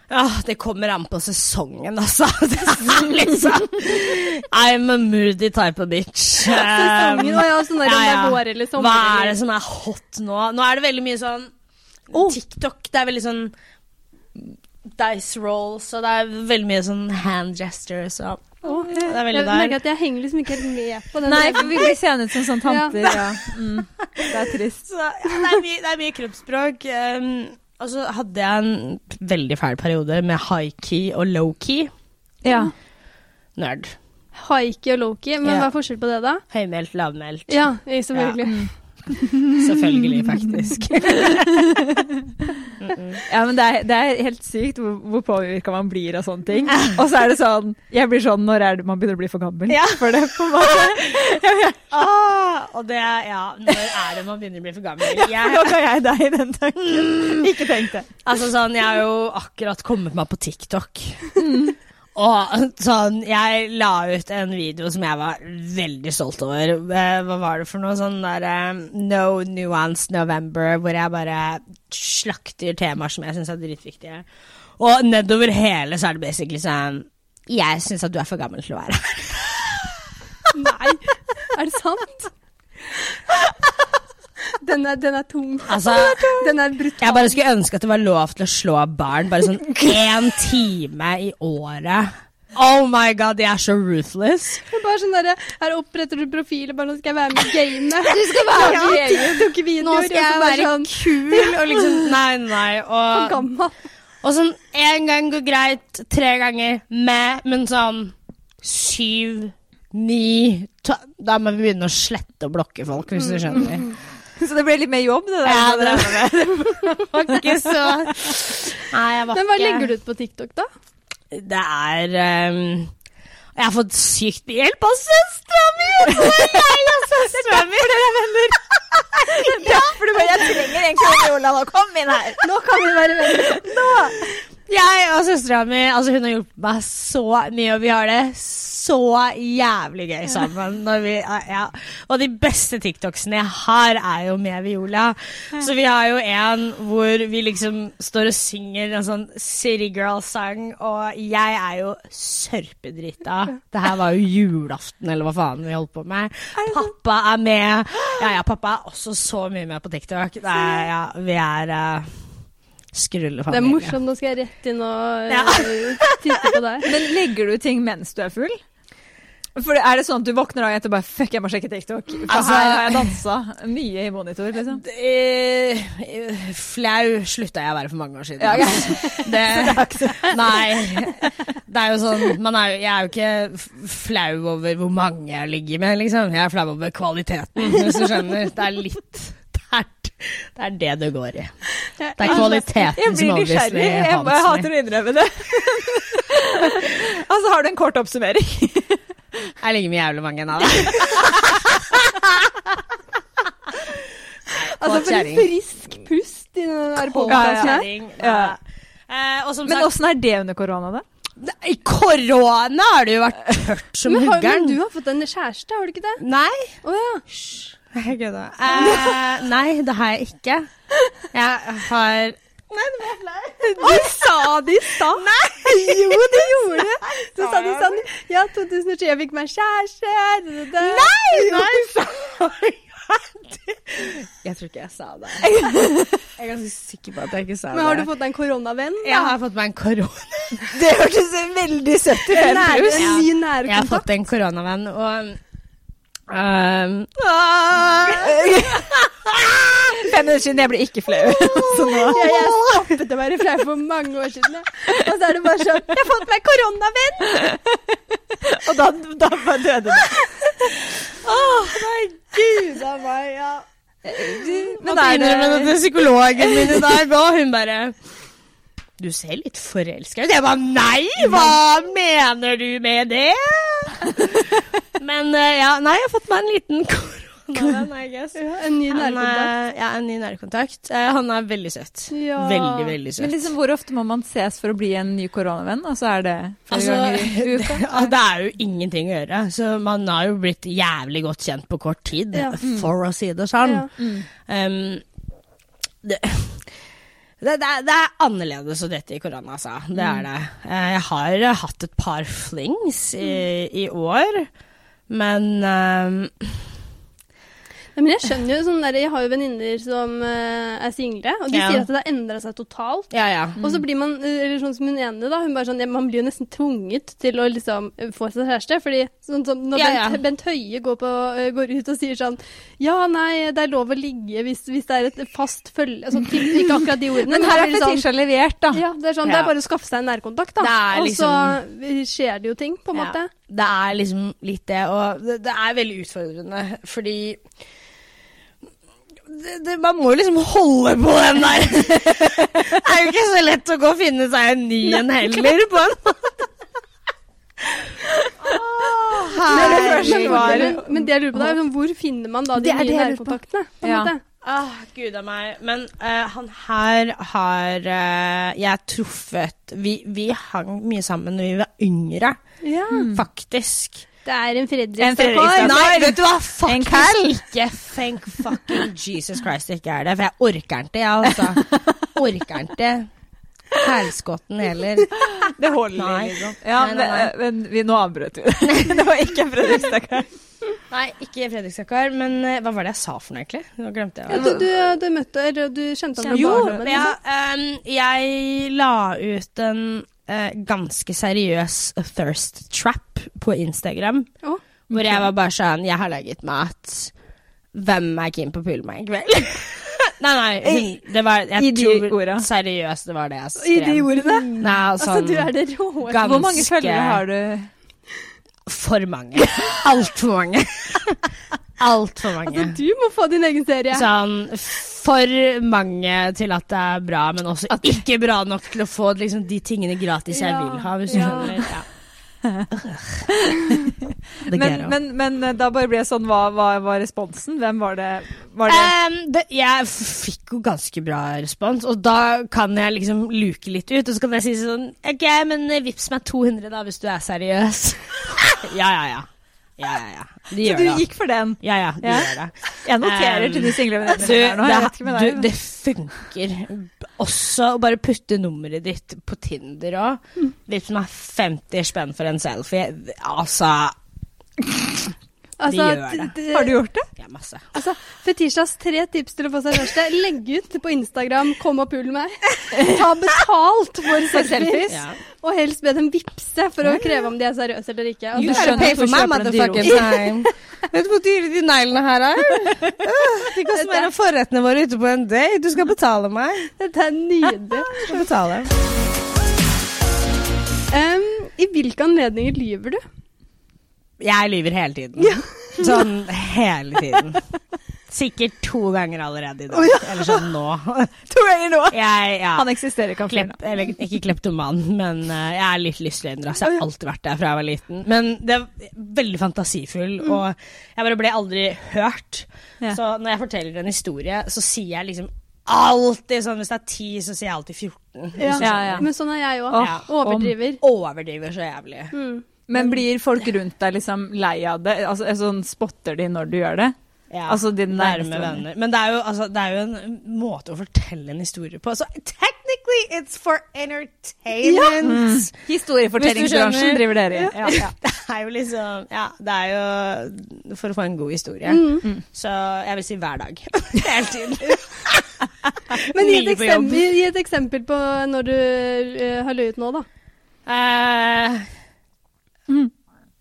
Ja, det kommer an på sesongen, altså. Det er liksom I'm a moody type of bitch. Sesongen, å ja, sånn der, det ja, ja. vår eller sommer. Hva er det som er hot nå? Nå er det veldig mye sånn TikTok, det er veldig sånn dice rolls, og det er veldig mye sånn hand gestures og oh, Det er veldig Jeg merker at jeg henger liksom ikke helt med på den. Nei, for vi blir seende ut som sånn tanter. Ja. Mm. Det er trist. Så ja, det, er mye, det er mye kroppsspråk. Um, og så hadde jeg en veldig fæl periode med high-key og low-key. Ja. Nerd. High-key og low-key, men Ja. hva er forskjell på det, da? Høymælt, lavmælt. Ja, selvfølgelig. Selvfølgelig, faktisk. Ja, men det er, det er helt sykt hvor, hvor påvirka man blir av sånne ting. Og så er det sånn Jeg blir sånn når er det man begynner å bli for gammel Ja. for det. på en måte. Ah, og det Ja, når er det man begynner å bli for gammel? Jeg, Nå ga jeg deg den tanken. Ikke tenk det. altså sånn, jeg har jo akkurat kommet meg på TikTok. Og sånn, jeg la ut en video som jeg var veldig stolt over. Eh, Hva var det for noe? Sånn der eh, No Nuance November, hvor jeg bare slakter temaer som jeg syns er dritviktige. Og nedover hele så er det basically sånn Jeg syns at du er for gammel til å være her. Nei, er det sant? Den er, den er tung. Altså, Den er brutal. Jeg bare skulle ønske at det var lov til å slå barn bare sånn én time i året. Oh my god, de er så ruthless. Det er Bare sånn der, Her oppretter du profil, og bare nå skal jeg være med i gamet. Du skal være med i gamet. Videoer, Nå skal jeg være sånn, kul og liksom Nei, nei. Og, gammel. og sånn én gang går greit, tre ganger med, men sånn syv, ni Da må vi begynne å slette og blokke folk, hvis du skjønner. Så det ble litt mer jobb, det der. Ja, det- det. var ikke så Nei, jeg var Men hva ikke legger du ut på TikTok, da? Det er um, Jeg har fått sykt mye hjelp av søstera mi! Søstera mi. For du bare, jeg trenger egentlig Viola nå. Kom inn her. Nå kan vi være venner. Jeg og søstera mi altså hun har hjulpet meg så mye, og vi har det så jævlig gøy sammen. Vi, ja. Og de beste TikToksene jeg har, er jo med Viola. Så vi har jo en hvor vi liksom står og synger en sånn City Girl-sang, og jeg er jo sørpedrita. Det her var jo julaften, eller hva faen vi holdt på med. Pappa er med. Ja, ja, pappa er også så mye med på TikTok. Er, ja, vi er uh, Det er morsomt. Nå skal jeg rett inn og Ja. eh, titte på deg. Men legger du ting mens du er full? For Er det sånn at du våkner dagen etter og bare Fuck, jeg må sjekke TikTok. For Altså- her har jeg dansa mye i monitor, liksom. Eh, flau slutta jeg å være for mange år siden. Ja, det, nei. Det er jo sånn man er, Jeg er jo ikke flau over hvor mange jeg ligger med, liksom. Jeg er flau over kvaliteten, hvis du skjønner. Det er litt Det er det, det går i. Det er kvaliteten som blir obviously nysgjerrig. Jeg, jeg hater å innrømme det. altså, har du en kort oppsummering? Jeg ligger med jævlig mange dem. Altså, for en frisk pust i den der Kåt podcasten her. Ja. Eh, Men åssen er det under korona, da? i korona har det jo vært tørt som Men, men du har fått en kjæreste, har du ikke det? Nei. Oh, ja. Jeg kødda. Eh, nei, det har jeg ikke. Jeg har Nei, det var flau. Du sa det i stad! Nei! Jo, du gjorde det. Du sa det i stad. Ja, 2020 jeg fikk meg kjæreste. da. Nei, sorry. Jeg tror ikke jeg sa det. Jeg er ganske sikker på at jeg ikke sa det. Men har du fått deg en koronavenn? Ja, Jeg har fått meg en korona. Det hørtes veldig søtt ut. En, ny ny Jeg har fått en koronavenn, og um, Fem minutter siden, jeg ble ikke flau. Ja, jeg stoppet å være flau for mange år siden. Og så er det bare sånn Jeg har fått meg koronavenn! Og da, da bare døde det. Åh, nei, gud a meg, ja. Men Måtte innrømme det til psykologen min i dag, hun bare Du ser litt forelska ut. Jeg bare Nei, hva mener du med det? Men eh, ja, nei, jeg har fått meg en liten koronavenn, I guess. Ja, en ny nærkontakt. ja, en ny nærkontakt. Eh, han er veldig søt. Ja. Veldig, veldig søt. Men liksom, hvor ofte må man ses for å bli en ny koronavenn? Altså, er det flere Altså, ganger i uka? Det, det er jo ingenting å gjøre. Så man har jo blitt jævlig godt kjent på kort tid, Ja. for å si det sånn. Ja. Mm. Um, det, det, det, det er annerledes å dette i korona, altså. Det Mm. er det. Eh, Jeg har hatt et par flings i, i år, men um, Ja, men jeg skjønner jo sånn der, Jeg har jo venninner som uh, er single, og de Ja. sier at det har endra seg totalt. Ja, ja. Og så blir man, eh, eller sånn som hun ene, da, hun bare sånn, ja, man blir jo nesten tvunget til å liksom eh, få seg kjæreste. fordi sånn som når. Bent, Bent Høie går, på, går ut og sier sånn Ja, nei, det er lov å ligge hvis, hvis det er et fast følge altså, Ikke akkurat de ordene, Men her er Fetisha sånn, levert, da. ja, det er sånn, det er bare å skaffe seg en nærkontakt, da. Er Og så liksom- skjer det jo ting, på en måte. Det er liksom litt det, og det, det er veldig utfordrende, fordi det, det, Man må jo liksom holde på den der. Det er jo ikke så lett å gå og finne seg en ny en heller, på en måte. Åh, Men, men, men det jeg lurer på da, er sånn, hvor finner man da de nye nærkontaktene? På en Ja. måte? Åh, gud a meg. Men uh, han her har uh, jeg truffet vi, vi hang mye sammen da vi var yngre, Ja. faktisk. Det er en En Fredrikstad Fredrikstad- kar. Nei, vet du hva? En Faktisk kall. ikke. Thank fucking Jesus Christ det ikke er det. For jeg orker ikke, jeg, altså. Orker ikke. Hælskotten heller. Det holder, Nei. liksom. Ja, Nei, nei, nei. Men, men vi, nå avbrøt vi det. det var ikke en Fredrikstad-kar. Nei, ikke Fredrikstad-kar. Men eh, hva var det jeg sa for noe, egentlig? Nå glemte Ja, jeg. du, du, du møtte eller du kjente ham fra Jo, barndommen? ja, um, jeg la ut en eh, ganske seriøs thirst trap på Instagram. Å, Hvor jeg var bare sånn Jeg har laget mat. Hvem er keen på å pule meg i kveld? nei, nei. Hun, det var Jeg I de tror orda. seriøst det var det jeg skrev. I de ordene? Nei, Altså, sånn du er det råeste. Ganske- Hvor mange følgere har du? For mange. Altfor mange. Altfor mange. Altså, du må få din egen serie. Sånn for mange til at det er bra, men også ikke bra nok til å få liksom, de tingene gratis jeg Ja, vil ha, hvis du ja. skjønner. Ja. Men, men, men eh, da bare ble jeg sånn, hva, hva var responsen? Hvem var det? Var det Um, det, jeg fikk jo ganske bra respons, og da kan jeg liksom luke litt ut. Og så kan jeg si sånn OK, men vips meg 200 da, hvis du er seriøs. ja, ja, ja. Ja, ja, De gjør det. Så du gikk for den? Ja, ja, de Ja. gjør det. Jeg noterer Um, til de single mine her nå. det, det funker også å bare putte nummeret ditt på Tinder òg. Mm. Litt som er 50 spenn for en selfie. Altså Altså, gjør det. Har du gjort det? Ja, masse. Altså, Fetisjas tre tips til å få seg kjæreste. Legg ut på Instagram 'kom og pul meg'. Ta betalt for selfies. Ja. Og helst be dem vippse for å kreve om de er seriøse eller ikke. You Altså, skjønner for meg, dyro. time. Vet du hvor dyre de neglene her er? Øh, De koster mer enn forrettene våre ute på en date. Du skal betale meg. dette er nydelig. Du skal betale. Um, I hvilke anledninger lyver du? Jeg lyver hele tiden. Sånn hele tiden. Sikkert to ganger allerede i dag. Eller sånn nå. To ganger nå! Jeg, ja. Han eksisterer ikke, han. Klepp, eller ikke kleptoman, men uh, jeg er litt lystløgner. Altså. Jeg har alltid vært der fra jeg var liten. Men det er veldig fantasifull, og jeg bare ble aldri hørt. Ja. Så når jeg forteller en historie, så sier jeg liksom alltid sånn Hvis det er ti, så sier jeg alltid 14. hvis Ja, ja. Men sånn er jeg òg. Ja. Overdriver. Overdriver så jævlig. Mm. Men blir folk rundt deg liksom lei av det? Altså, sånn, spotter de når du gjør det? Ja, Altså dine nærme venner. Men det er, jo, altså, det er jo en måte å fortelle en historie på. Så technically it's for entertainment. Historiefortellingsbransjen Mm. Historiefortellingsbransjen driver dere i. Ja, ja. Det er jo liksom Ja, det er jo for å få en god historie. Mm. Så jeg vil si hver dag. Hele tiden. Men gi et, eksempel, gi et eksempel på når du uh, har løyet nå, da. Eh, Mm.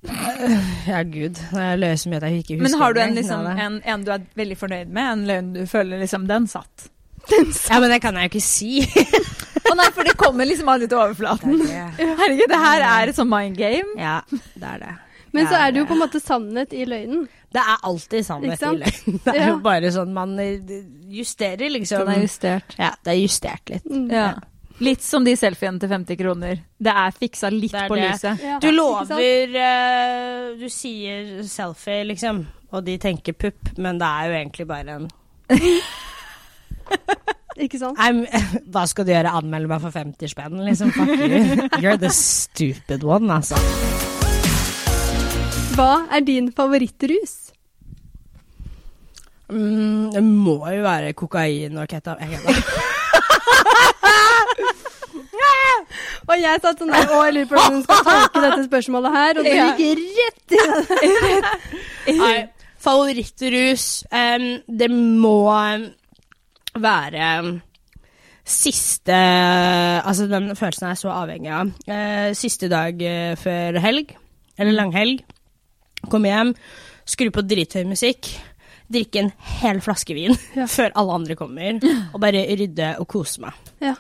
ja, gud. Jeg løy så mye at jeg ikke husker Men har du en, liksom, en, en du er veldig fornøyd med? En løgn du føler liksom den satt? Ja, men det kan jeg jo ikke si. Å nei, for det kommer liksom aldri til overflaten. Herregud, det her er et sånn mind game. Ja, det er det. Men så er det jo på en måte sannhet i løgnen. Det er alltid sannhet i løgnen. Det er Ja. jo bare sånn man eh, justerer, liksom. Den er justert. Ja, det er justert litt. Mm. Ja. Litt som de selfiene til 50 kroner. Det er fiksa litt Det er på det. lyset. Du lover eh, Du sier selfie, liksom, og de tenker pupp, men det er jo egentlig bare en Ikke sant? I'm, Hva skal du gjøre? Anmelde meg for 50 spenn? Liksom, fuck you. You're the stupid one, altså. Hva er din favorittrus? Mm, det må jo være kokain og ketab. Jeg kødder. Og jeg satt sånn der, å, jeg lurer på hvordan hun skal tolke dette spørsmålet her, og det Ja. gikk rett i Nei, Favorittrus um, Det må være siste Altså, den følelsen er så avhengig av. Uh, siste dag eh, før helg, eller langhelg. Komme hjem, skru på drithøy musikk. Drikke en hel flaske vin Ja. før alle andre kommer, og bare rydde og kose meg. Ja.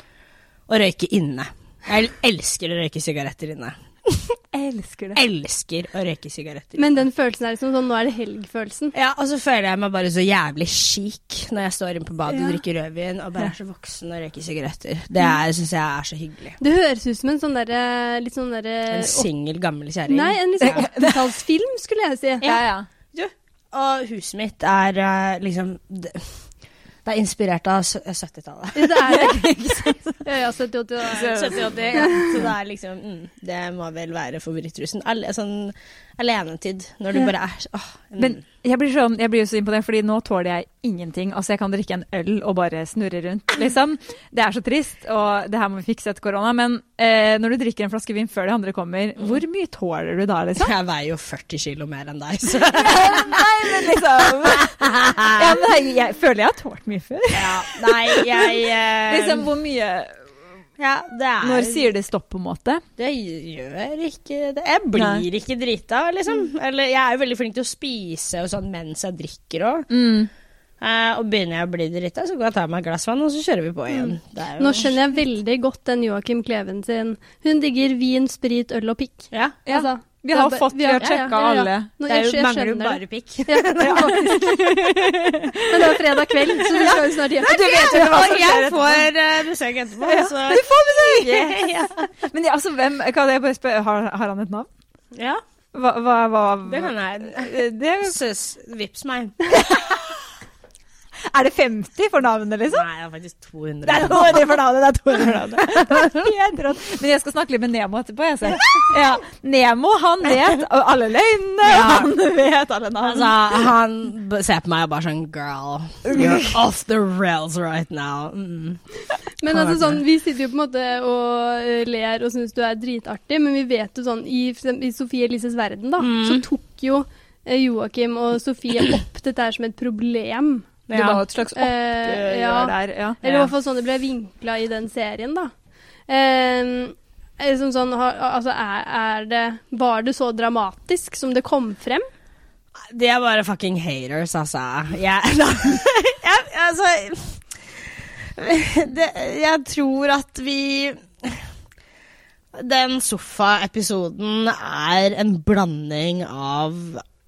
Og røyke inne. Jeg elsker å røyke sigaretter inne. elsker det. Elsker å røyke sigaretter. Men den følelsen er liksom sånn Nå er det helg-følelsen. ja, og så føler jeg meg bare så jævlig chic når jeg står inne på badet Ja. og drikker rødvin og bare er så voksen og røyker sigaretter. Det syns jeg er så hyggelig. Det høres ut som en sånn derre Litt sånn derre En singel, gammel kjerring. Nei, en liksom 80-tallsfilm, skulle jeg si. Ja, ja. Du, og huset mitt er eh, liksom det, det er inspirert av 70-tallet. Det er det. Ja, ja, 70-80 år. 70-80, ja. Så det er liksom mm, Det må vel være favorittrussen. Alle, sånn alenetid, når du bare er åh, mm. Men jeg blir, sånn, jeg blir jo så imponert, fordi nå tåler jeg ingenting. Altså, jeg kan drikke en øl og bare snurre rundt, liksom. Det er så trist, og det her må vi fikse etter korona. Men eh, når du drikker en flaske vin før de andre kommer, hvor mye tåler du da, liksom? Jeg veier jo 40 kilo mer enn deg, så Nei, men liksom ja, men jeg, jeg føler jeg har tålt mye før. ja, Nei, jeg eh, Liksom, hvor mye Ja, det er Når sier det stopp, på en måte? Det gjør ikke det. Jeg blir ikke drita, liksom. Eller jeg er jo veldig flink til å spise og sånn mens jeg drikker òg. Mm. Eh, og begynner jeg å bli drita, så går jeg og tar meg et glass vann, og så kjører vi på igjen. Det er jo Nå skjønner jeg veldig godt den Joakim Kleven sin. Hun digger vin, sprit, øl og pikk. Ja. Ja. Altså, Vi har det er ba- fått, vi har sjekka alle. Nå, Det er jeg, jo, jeg mangler jo bare pikk. Ja, det. Men det er fredag kveld, så vi skal jo snart hjem. Du vet jo hva som skjer etterpå. jeg får eh, besøk etterpå, så Du får besøk! Yes. Men ja, altså, hvem Kan jeg bare spørre, har, har han et navn? ja, Hva, hva, hva det kan jeg. det, Søs, vips meg. Er det 50 for navnet, liksom? Nei, det er faktisk 200. Det er 200 for navnet! Det er 200 for navnet. Men jeg skal snakke litt med Nemo etterpå. Jeg ser. Ja, Nemo han vet alle løgnene, Ja. han vet alle navn. Altså, han ser på meg og bare sånn Girl, you're off the rails right now. Mm. Men altså sånn, vi sitter jo på en måte og eh, ler og syns du er dritartig, men vi vet jo sånn I, i Sofie Elises verden, da, Mm. så tok jo eh, Joakim og Sofie opp dette her som et problem. Det var et slags Eh, oppgjør ja. der. Ja. Eller i hvert fall sånn det ble vinkla i den serien, da. Eh, liksom sånn, har, altså er, er det Var det så dramatisk som det kom frem? De er bare fucking haters, altså. Jeg, jeg, altså det, jeg tror at vi Den sofaepisoden er en blanding av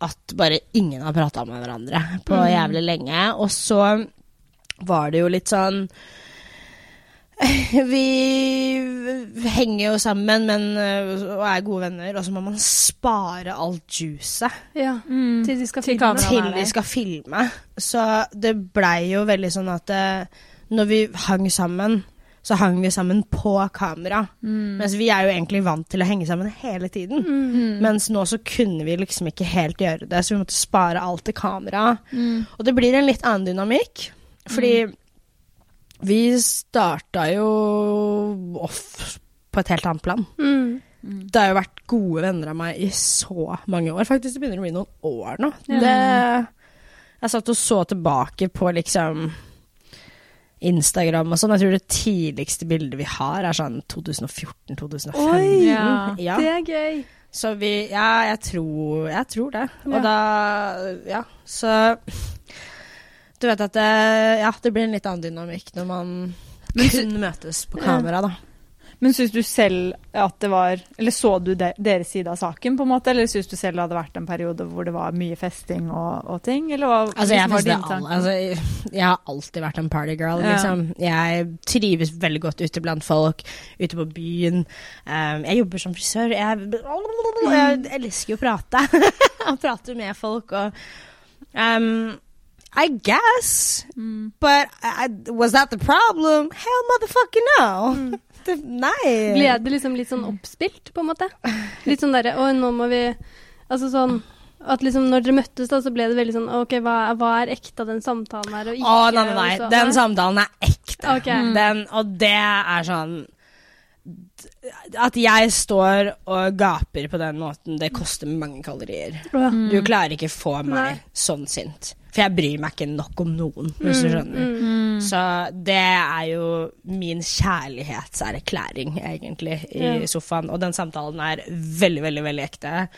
at bare ingen har prata med hverandre på jævlig lenge. Og så var det jo litt sånn Vi henger jo sammen men, og er gode venner, og så må man spare alt juicet Ja, Mm. til de skal Til filme. til de skal filme. Så det blei jo veldig sånn at eh, når vi hang sammen, så hang vi sammen på kamera. Mm. Mens vi er jo egentlig vant til å henge sammen hele tiden. Mm. Mens nå så kunne vi liksom ikke helt gjøre det, så vi måtte spare alt til kamera. Mm. Og det blir en litt annen dynamikk, fordi vi starta jo off på et helt annet plan. Mm. Det har jo vært gode venner av meg i så mange år. Faktisk, det begynner å bli noen år nå. Ja. Det, jeg satt og så tilbake på liksom Instagram og sånn. Jeg tror det tidligste bildet vi har, er sånn 2014-2015. Oi! Ja. Ja. Det er gøy. Så vi Ja, jeg tror, jeg tror det. Ja. Og da Ja, så Du vet at det, ja, det blir en litt annen dynamikk når man kun møtes på kamera, da. Men syns du selv at det var Eller så du de, deres side av saken, på en måte? Eller syns du selv det hadde vært en periode hvor det var mye festing og, og ting? Eller hva Altså, jeg, var din tanke? altså, jeg har alltid vært en partygirl, Ja. liksom. Jeg trives veldig godt ute blant folk, ute på byen. Um, jeg jobber som frisør. Jeg, jeg elsker å prate. og prate med folk og um, I guess. Mm. But I, was that the problem? Hell motherfucking no. Det, nei. Ble det liksom litt sånn oppspilt, på en måte? Litt sånn derre Å, nå må vi Altså sånn at liksom når dere møttes, da, så ble det veldig sånn OK, hva, hva er ekte av den samtalen her, og ikke Å, nei, nei, nei. Den samtalen er ekte. Ok. Den, og det er sånn At jeg står og gaper på den måten, det koster mange kalorier. Mm. Du klarer ikke få meg Nei. sånn sint. For jeg bryr meg ikke nok om noen, hvis du skjønner. Mm. Mm. Så det er jo min kjærlighetserklæring, egentlig, i Ja. sofaen. Og den samtalen er veldig, veldig, veldig ekte.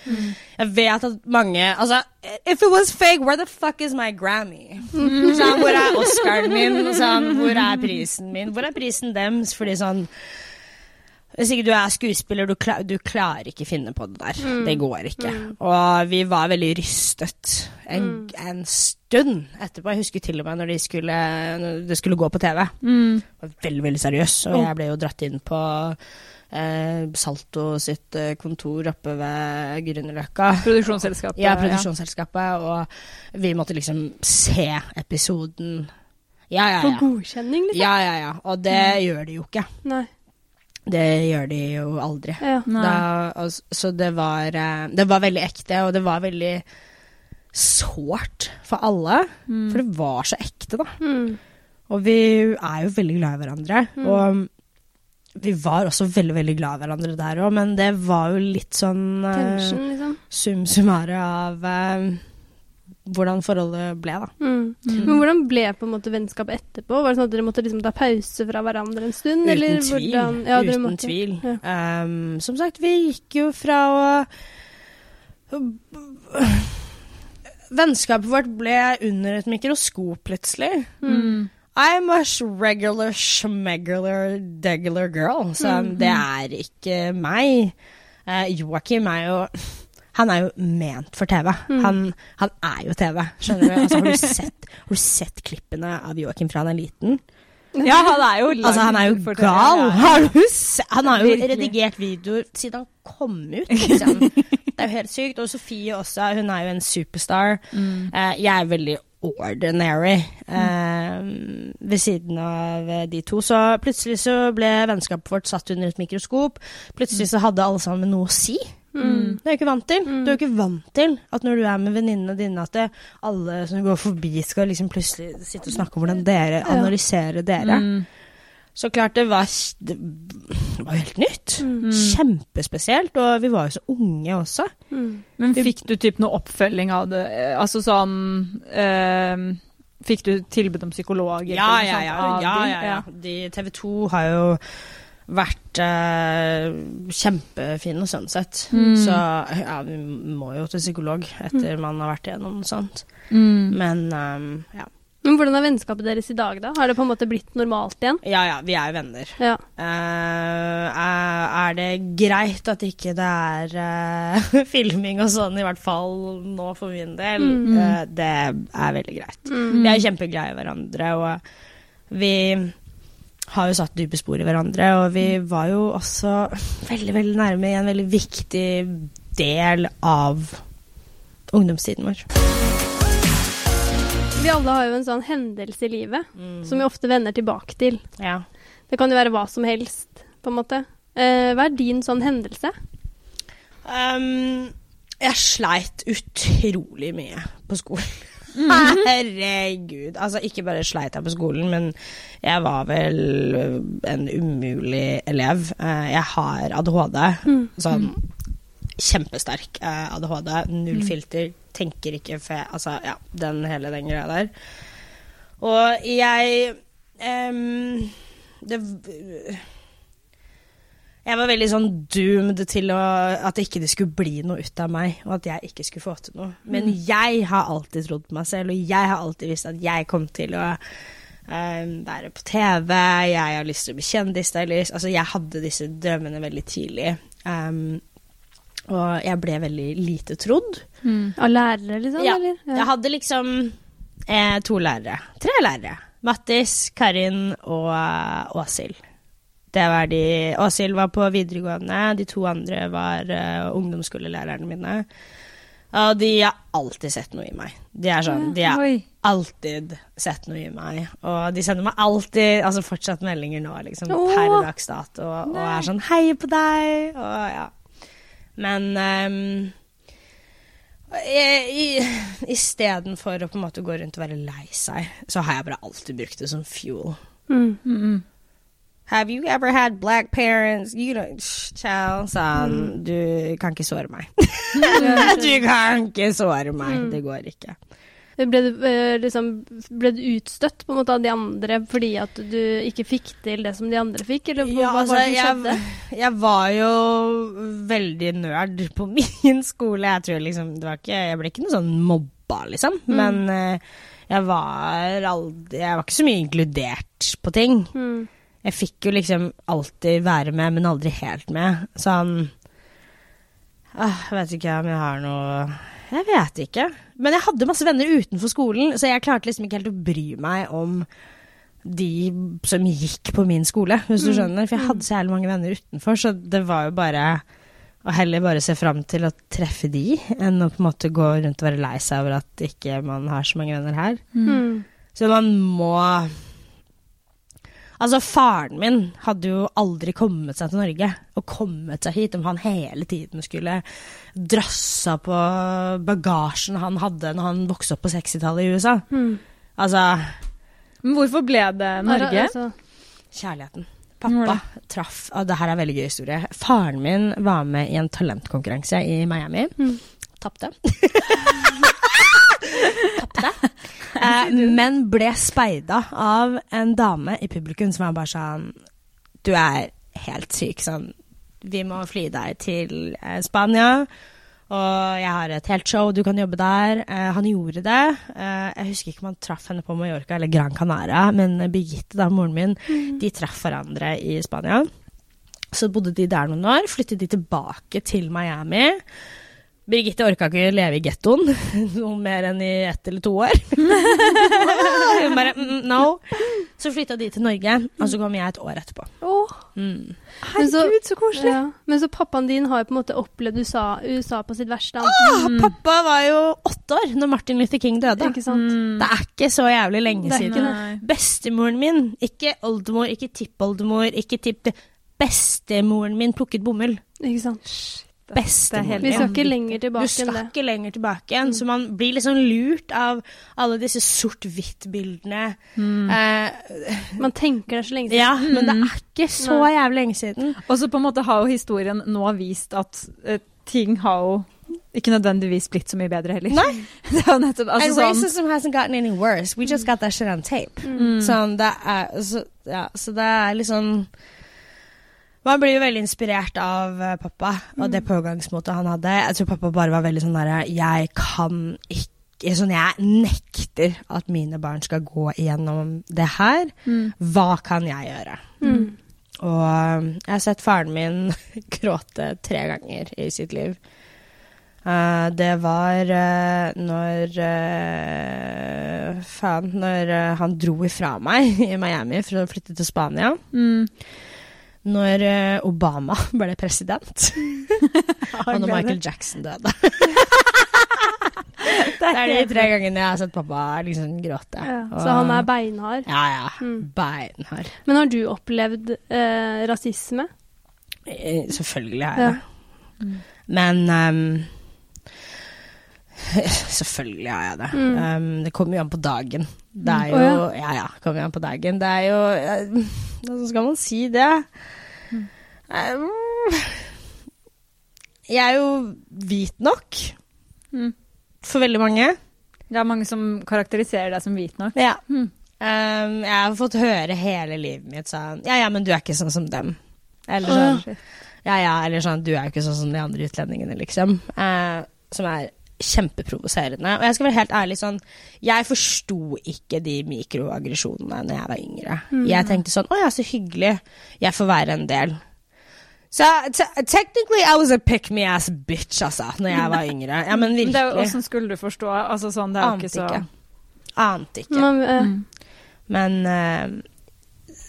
Jeg vet at mange Altså, if it was fake, where the fuck is my Grammy? Sånn, hvor er Oscaren min? Sånn, hvor er prisen min? Hvor er prisen dems? Fordi sånn Hvis ikke du er skuespiller, du, klar, du klarer ikke finne på det der. Mm. Det går ikke. Og vi var veldig rystet en, Mm. en stund etterpå. Jeg husker til og med når, det skulle, de skulle gå på TV. Mm. Det var veldig, veldig seriøs, og jeg ble jo dratt inn på eh, Salto sitt eh, kontor oppe ved Grünerløkka. Produksjonsselskapet. Ja, produksjonsselskapet, og vi måtte liksom se episoden. Ja, ja, ja. For godkjenning, liksom? Ja, ja, ja. Og det gjør de jo ikke. Nei. Det gjør de jo aldri. Ja. Da, så det var, eh, det var veldig ekte, og det var veldig sårt for alle. Mm. For det var så ekte, da. Mm. Og vi er jo veldig glad i hverandre. Mm. Og vi var også veldig veldig glad i hverandre der òg, men det var jo litt sånn eh, Tension, liksom. sum summare av eh, hvordan forholdet ble, da. Mm. Men hvordan ble på en måte vennskapet etterpå? Var det sånn at dere måtte liksom ta pause fra hverandre en stund? Uten eller tvil. hvordan- Ja, Uten måtte. tvil. Ja. Um, som sagt, vi gikk jo fra å Vennskapet vårt ble under et mikroskop plutselig. Mm. I'm a regular schmegular degular girl, så Mm. det er ikke meg. Uh, Joakim er jo Han er jo ment for TV. Mm. Han, han er jo TV, skjønner du? Altså, har, du sett, har du sett klippene av Joakim fra han er liten? Ja, han er jo Altså, han er jo gal! Ja, ja. Han har jo redigert videoer siden han kom ut. Liksom. Det er jo helt sykt. Og Sofie også, hun er jo en superstar. Mm. Eh, jeg er veldig ordinary eh, ved siden av eh, de to. Så plutselig så ble vennskapet vårt satt under et mikroskop. Plutselig så hadde alle sammen noe å si. Mm. Det er jeg ikke vant til. Mm. Du er jo ikke vant til at når du er med venninnene dine, at det, alle som går forbi, skal liksom plutselig sitte og snakke om hvordan dere analyserer dere. Mm. Så klart det var, det var helt nytt. Mm. Kjempespesielt. Og vi var jo så unge også. Mm. Men fikk du typ noe oppfølging av det? Eh, Altså sånn eh, Fikk du tilbud om psykologer? Ja, ja, ja. ja, ja, ja. De, TV 2 har jo vært eh, kjempefine sånn sett. Mm. Så ja, vi må jo til psykolog etter man har vært igjennom noe sånt. Mm. Men um, ja. Men hvordan er vennskapet deres i dag, da? Har det på en måte blitt normalt igjen? ja, ja, vi er jo venner. Ja. Eh, er, er det greit at ikke det er eh, filming og sånn, i hvert fall nå for min del? Mm. Eh, det er veldig greit. Mm. Vi er kjempeglade i hverandre, og vi har jo satt dype spor i hverandre. Og vi var jo også veldig, veldig nærme i en veldig viktig del av ungdomstiden vår. Vi alle har jo en sånn hendelse i livet Mm. som vi ofte vender tilbake til. Ja. Det kan jo være hva som helst, på en måte. Eh, hva er din sånn hendelse? Um, jeg sleit utrolig mye på skolen. Mm. Herregud. Altså, ikke bare sleit jeg på skolen, men jeg var vel en umulig elev. Eh, Jeg har ADHD. Mm. Sånn kjempesterk eh, ADHD. Null filter. Tenker ikke fe... Altså, ja, den hele den greia der. Og jeg um, Det jeg var veldig sånn doomed til å, at det ikke skulle bli noe ut av meg, og at jeg ikke skulle få til noe. Men jeg har alltid trodd på meg selv, og jeg har alltid visst at jeg kom til å um, være på TV, jeg har lyst til å bli kjendisstylist. Altså, jeg hadde disse drømmene veldig tidlig. Um, og jeg ble veldig lite trodd. Mm. Av lærere, liksom? Ja. Eller? Jeg hadde liksom eh, to lærere. Tre lærere. Mattis, Karin og eh, Åshild. Det var de Åshild var på videregående, de to andre var uh, ungdomsskolelærerne mine. Og de har alltid sett noe i meg. De er sånn, de har alltid sett noe i meg. Og de sender meg alltid altså fortsatt meldinger nå, liksom, Åh. per dags dato, og, og er sånn 'Heier på deg', og ja. Men um, istedenfor å på en måte gå rundt og være lei seg, så har jeg bare alltid brukt det som fuel. Mm. Mm. Have you ever had black parents? You know, child, sånn, du kan ikke såre meg. du kan ikke såre meg, Mm. det går ikke. Ble du, eh, liksom, ble du utstøtt på en måte av de andre fordi at du ikke fikk til det som de andre fikk? Eller Ja, hva altså, var det som skjedde? jeg, jeg var jo veldig nerd på min skole. Jeg tror liksom det var ikke, Jeg ble ikke noe sånn mobba, liksom. Mm. Men eh, jeg var aldri Jeg var ikke så mye inkludert på ting. Mm. Jeg fikk jo liksom alltid være med, men aldri helt med. Sånn ah, Jeg vet ikke om jeg har noe Jeg vet ikke. Men jeg hadde masse venner utenfor skolen, så jeg klarte liksom ikke helt å bry meg om de som gikk på min skole, hvis du skjønner. For jeg hadde så jævlig mange venner utenfor, så det var jo bare å heller bare se fram til å treffe de, enn å på en måte gå rundt og være lei seg over at ikke man har så mange venner her. Mm. Så man må Altså, faren min hadde jo aldri kommet seg til Norge og kommet seg hit om han hele tiden skulle drassa på bagasjen han hadde når han vokste opp på 60-tallet i USA. Mm. Altså Men hvorfor ble det Norge? Altså, Kjærligheten. Pappa traff og Det her er en veldig gøy historie. Faren min var med i en talentkonkurranse i Miami. Mm. Tapte. Tapte. Eh, men ble speida av en dame i publikum som var bare sånn Du er helt syk. Sånn Vi må fly deg til eh, Spania. Og jeg har et helt show, du kan jobbe der. Eh, han gjorde det. Eh, jeg husker ikke om han traff henne på Mallorca eller Gran Canaria, men Birgitte, da, moren min, de traff hverandre i Spania. Så bodde de der noen år, flyttet de tilbake til Miami. Birgitte orka ikke leve i gettoen noe mer enn i ett eller to år. Hun bare mm, no. Så flytta de til Norge, og så kom jeg et år etterpå. Oh. Mm. Herregud, så- så koselig. ja. Men så pappaen din har jo på en måte opplevd USA, USA på sitt verste. Ah, Pappa var jo åtte år når Martin Luther King døde. Ikke sant? Mm. Det er ikke så jævlig lenge siden. Nei. Bestemoren min, ikke oldemor, ikke tippoldemor, ikke tipp... Bestemoren min plukket bomull. Ikke sant? Bestemoren Vi skal ikke lenger Du tilbake enn skal ikke lenger tilbake igjen, så man blir liksom lurt av alle disse sort-hvitt-bildene. Mm. Eh, Man tenker det så lenge siden. ja, men det er ikke så Nei. jævlig lenge siden. Og så på en måte har jo historien nå vist at uh, ting har jo ikke nødvendigvis blitt så mye bedre heller. Nei. Det er jo nettopp altså And sånn racism hasn't gotten any worse. We just got that shit on tape. mm. Sånn, det er, så, ja, så det er liksom Man blir jo veldig inspirert av eh, pappa og det pågangsmotet han hadde. Jeg tror pappa bare var veldig sånn derre Jeg kan ikke Sånn, jeg nekter at mine barn skal gå igjennom det her. Mm. Hva kan jeg gjøre? Mm. Og eh, jeg har sett faren min gråte tre ganger i sitt liv. Uh, det var uh, når uh, Faen, når han dro ifra meg i Miami for å flytte til Spania. Mm. Når eh, Obama ble president. og når Michael Jackson døde. det er de tre gangene jeg har sett pappa liksom gråte. Ja, Og- så han er beinhard. Ja, ja. Mm. Beinhard. Men har du opplevd eh, rasisme? Eh, Selvfølgelig har jeg det. Men ehm, Selvfølgelig har jeg det. Mm. Um, det kommer jo an på dagen. Det er Mm. jo oh, Ja ja, ja, kommer jo an på dagen. Det er jo Hvordan Hvordan skal man si det? Um, jeg er jo hvit nok Mm. for veldig mange. Det er mange som karakteriserer deg som hvit nok. Ja. Mm. Um, jeg har fått høre hele livet mitt sånn Ja ja, men du er ikke sånn som dem. Eller sånn, sånn Ja ja, eller sånn Du er jo ikke sånn som de andre utlendingene, liksom. Uh, som er kjempeprovoserende. Og jeg skal være helt ærlig sånn Jeg forsto ikke de mikroaggresjonene når jeg var yngre. Jeg tenkte sånn Å ja, så hyggelig. Jeg får være en del. Så technically I was a pick me ass bitch, altså, når jeg var yngre. Ja, men Men det virkelig. Hvordan skulle du forstå? Altså sånn, det er jo Ante ikke så ikke. Ante ikke. Man, uh... Mm. Men uh,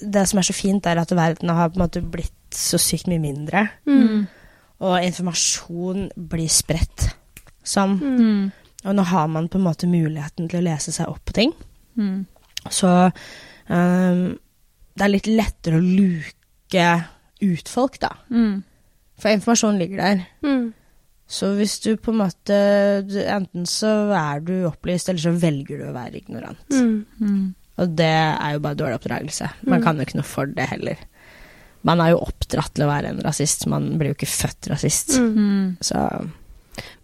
det som er så fint, er at verden har på en måte blitt så sykt mye mindre. mm. Og informasjon blir spredt sånn. Mm. Og nå har man på en måte muligheten til å lese seg opp på ting. Mm. Så um, det er litt lettere å luke ut folk, da. Mm. For informasjon ligger der. Mm. Så hvis du på en måte du, Enten så er du opplyst, eller så velger du å være ignorant. Mm. Mm. Og det er jo bare dårlig oppdragelse. Man Mm. kan jo ikke noe for det heller. Man er jo oppdratt til å være en rasist, man blir jo ikke født rasist. Mm. Så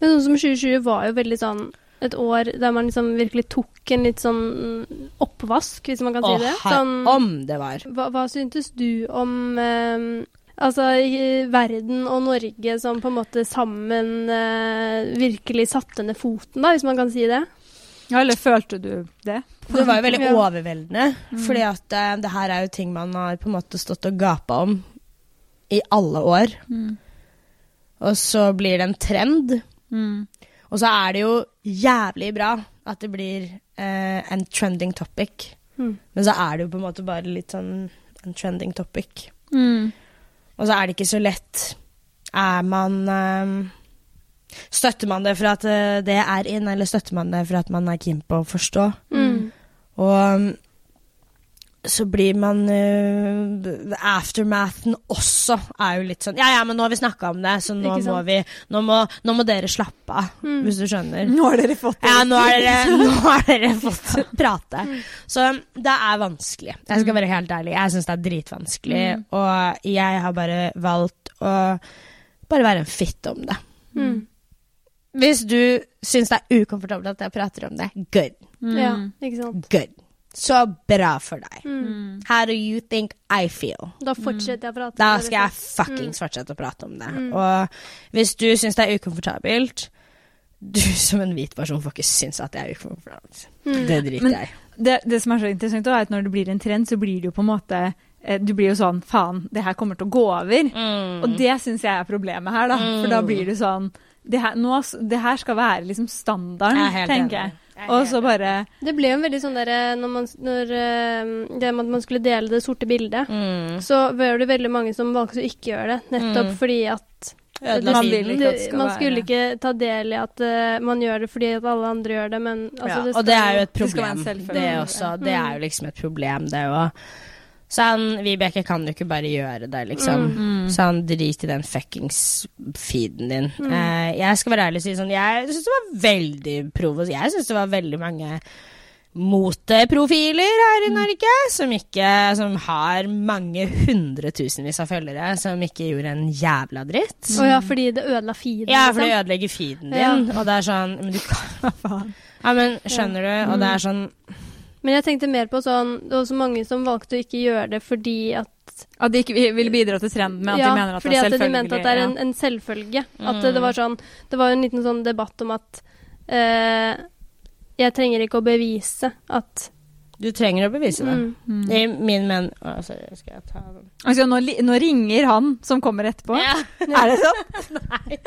Men sånn som 2020 var jo veldig sånn et år der man liksom virkelig tok en litt sånn oppvask, hvis man kan si Åh, det. Sånn, om det var. hva, hva syntes du om eh, Altså, i verden og Norge som på en måte sammen eh, virkelig satte ned foten, da, hvis man kan si det? Ja, eller følte du det? Det var jo veldig Ja. overveldende, fordi at eh, det her er jo ting man har på en måte stått og gapa om i alle år. Mm. Og så blir det en trend, Mm. og så er det jo jævlig bra at det blir eh, en trending topic. Mm. Men så er det jo på en måte bare litt sånn en trending topic. Mm. Og så er det ikke så lett. Er man eh, Støtter man det for at eh, det er inn, eller støtter man det for at man er keen på å forstå? Mm. Og så blir man uh, Aftermathen også er jo litt sånn Ja, ja, men nå har vi snakka om det, så nå må vi Nå må, nå må dere slappe av, Mm. hvis du skjønner. Nå har dere fått det. Ja, nå har dere, nå har dere fått prate. Så det er vanskelig. Jeg skal være helt ærlig. Jeg syns det er dritvanskelig, og jeg har bare valgt å bare være en fitte om det. Mm. Hvis du syns det er ukomfortabelt at jeg prater om det, good. Ja, ikke sant. Good. Så bra for deg. Mm. How do you think I feel? Da fortsetter jeg å prate. Da om det, skal jeg liksom. fuckings fortsette å prate om det. Og hvis du syns det er ukomfortabelt Du som en hvit person får ikke synes at det er ukomfortabelt. Mm. Det driter jeg i. Det, det som er så interessant, er at når det blir en trend, så blir det jo på en måte eh, Du blir jo sånn Faen, det her kommer til å gå over. Mm. Og det syns jeg er problemet her, da. For da blir det sånn det her, nå, det her skal være liksom standarden, Jeg er tenker jeg. Jeg Og så bare Det ble jo en veldig sånn derre når, man, når eh, Det med at man skulle dele det sorte bildet, Mm. så var det veldig mange som valgte å ikke gjøre det. Nettopp Mm. fordi at det, Man ikke at det det, skal man være- skulle ikke ta del i at uh, man gjør det fordi at alle andre gjør det, men altså, ja, det og det er jo et skal problem, det, det også. Det er jo liksom et problem, det òg. Sånn, Vibeke kan jo ikke bare gjøre det, liksom. Mm. Sånn, drit i den fuckings feeden din. Eh, jeg skal være ærlig og si sånn, jeg syns det var veldig provos... Jeg syns det var veldig mange moteprofiler her i Norge som ikke Som har mange hundretusenvis av følgere, som ikke gjorde en jævla dritt. Å ja, fordi det ødela feeden. Ja, for liksom. det ødelegger feeden din, Ja. og det er sånn Men du kan Ja, men skjønner du? Og det er sånn Men jeg tenkte mer på sånn Det var så mange som valgte å ikke gjøre det fordi at At de ikke ville bidra til trenden med at ja, de mener at fordi det er selvfølgelig? at de mente at det er en, en selvfølge. At det, var sånn Det var en liten sånn debatt om at eh, jeg trenger ikke å bevise at Du trenger å bevise det. mm, Mm. er min men... Å, sorry, skal jeg ta den? Altså, nå, nå ringer han som kommer etterpå. Ja. Er det sånn? Nei.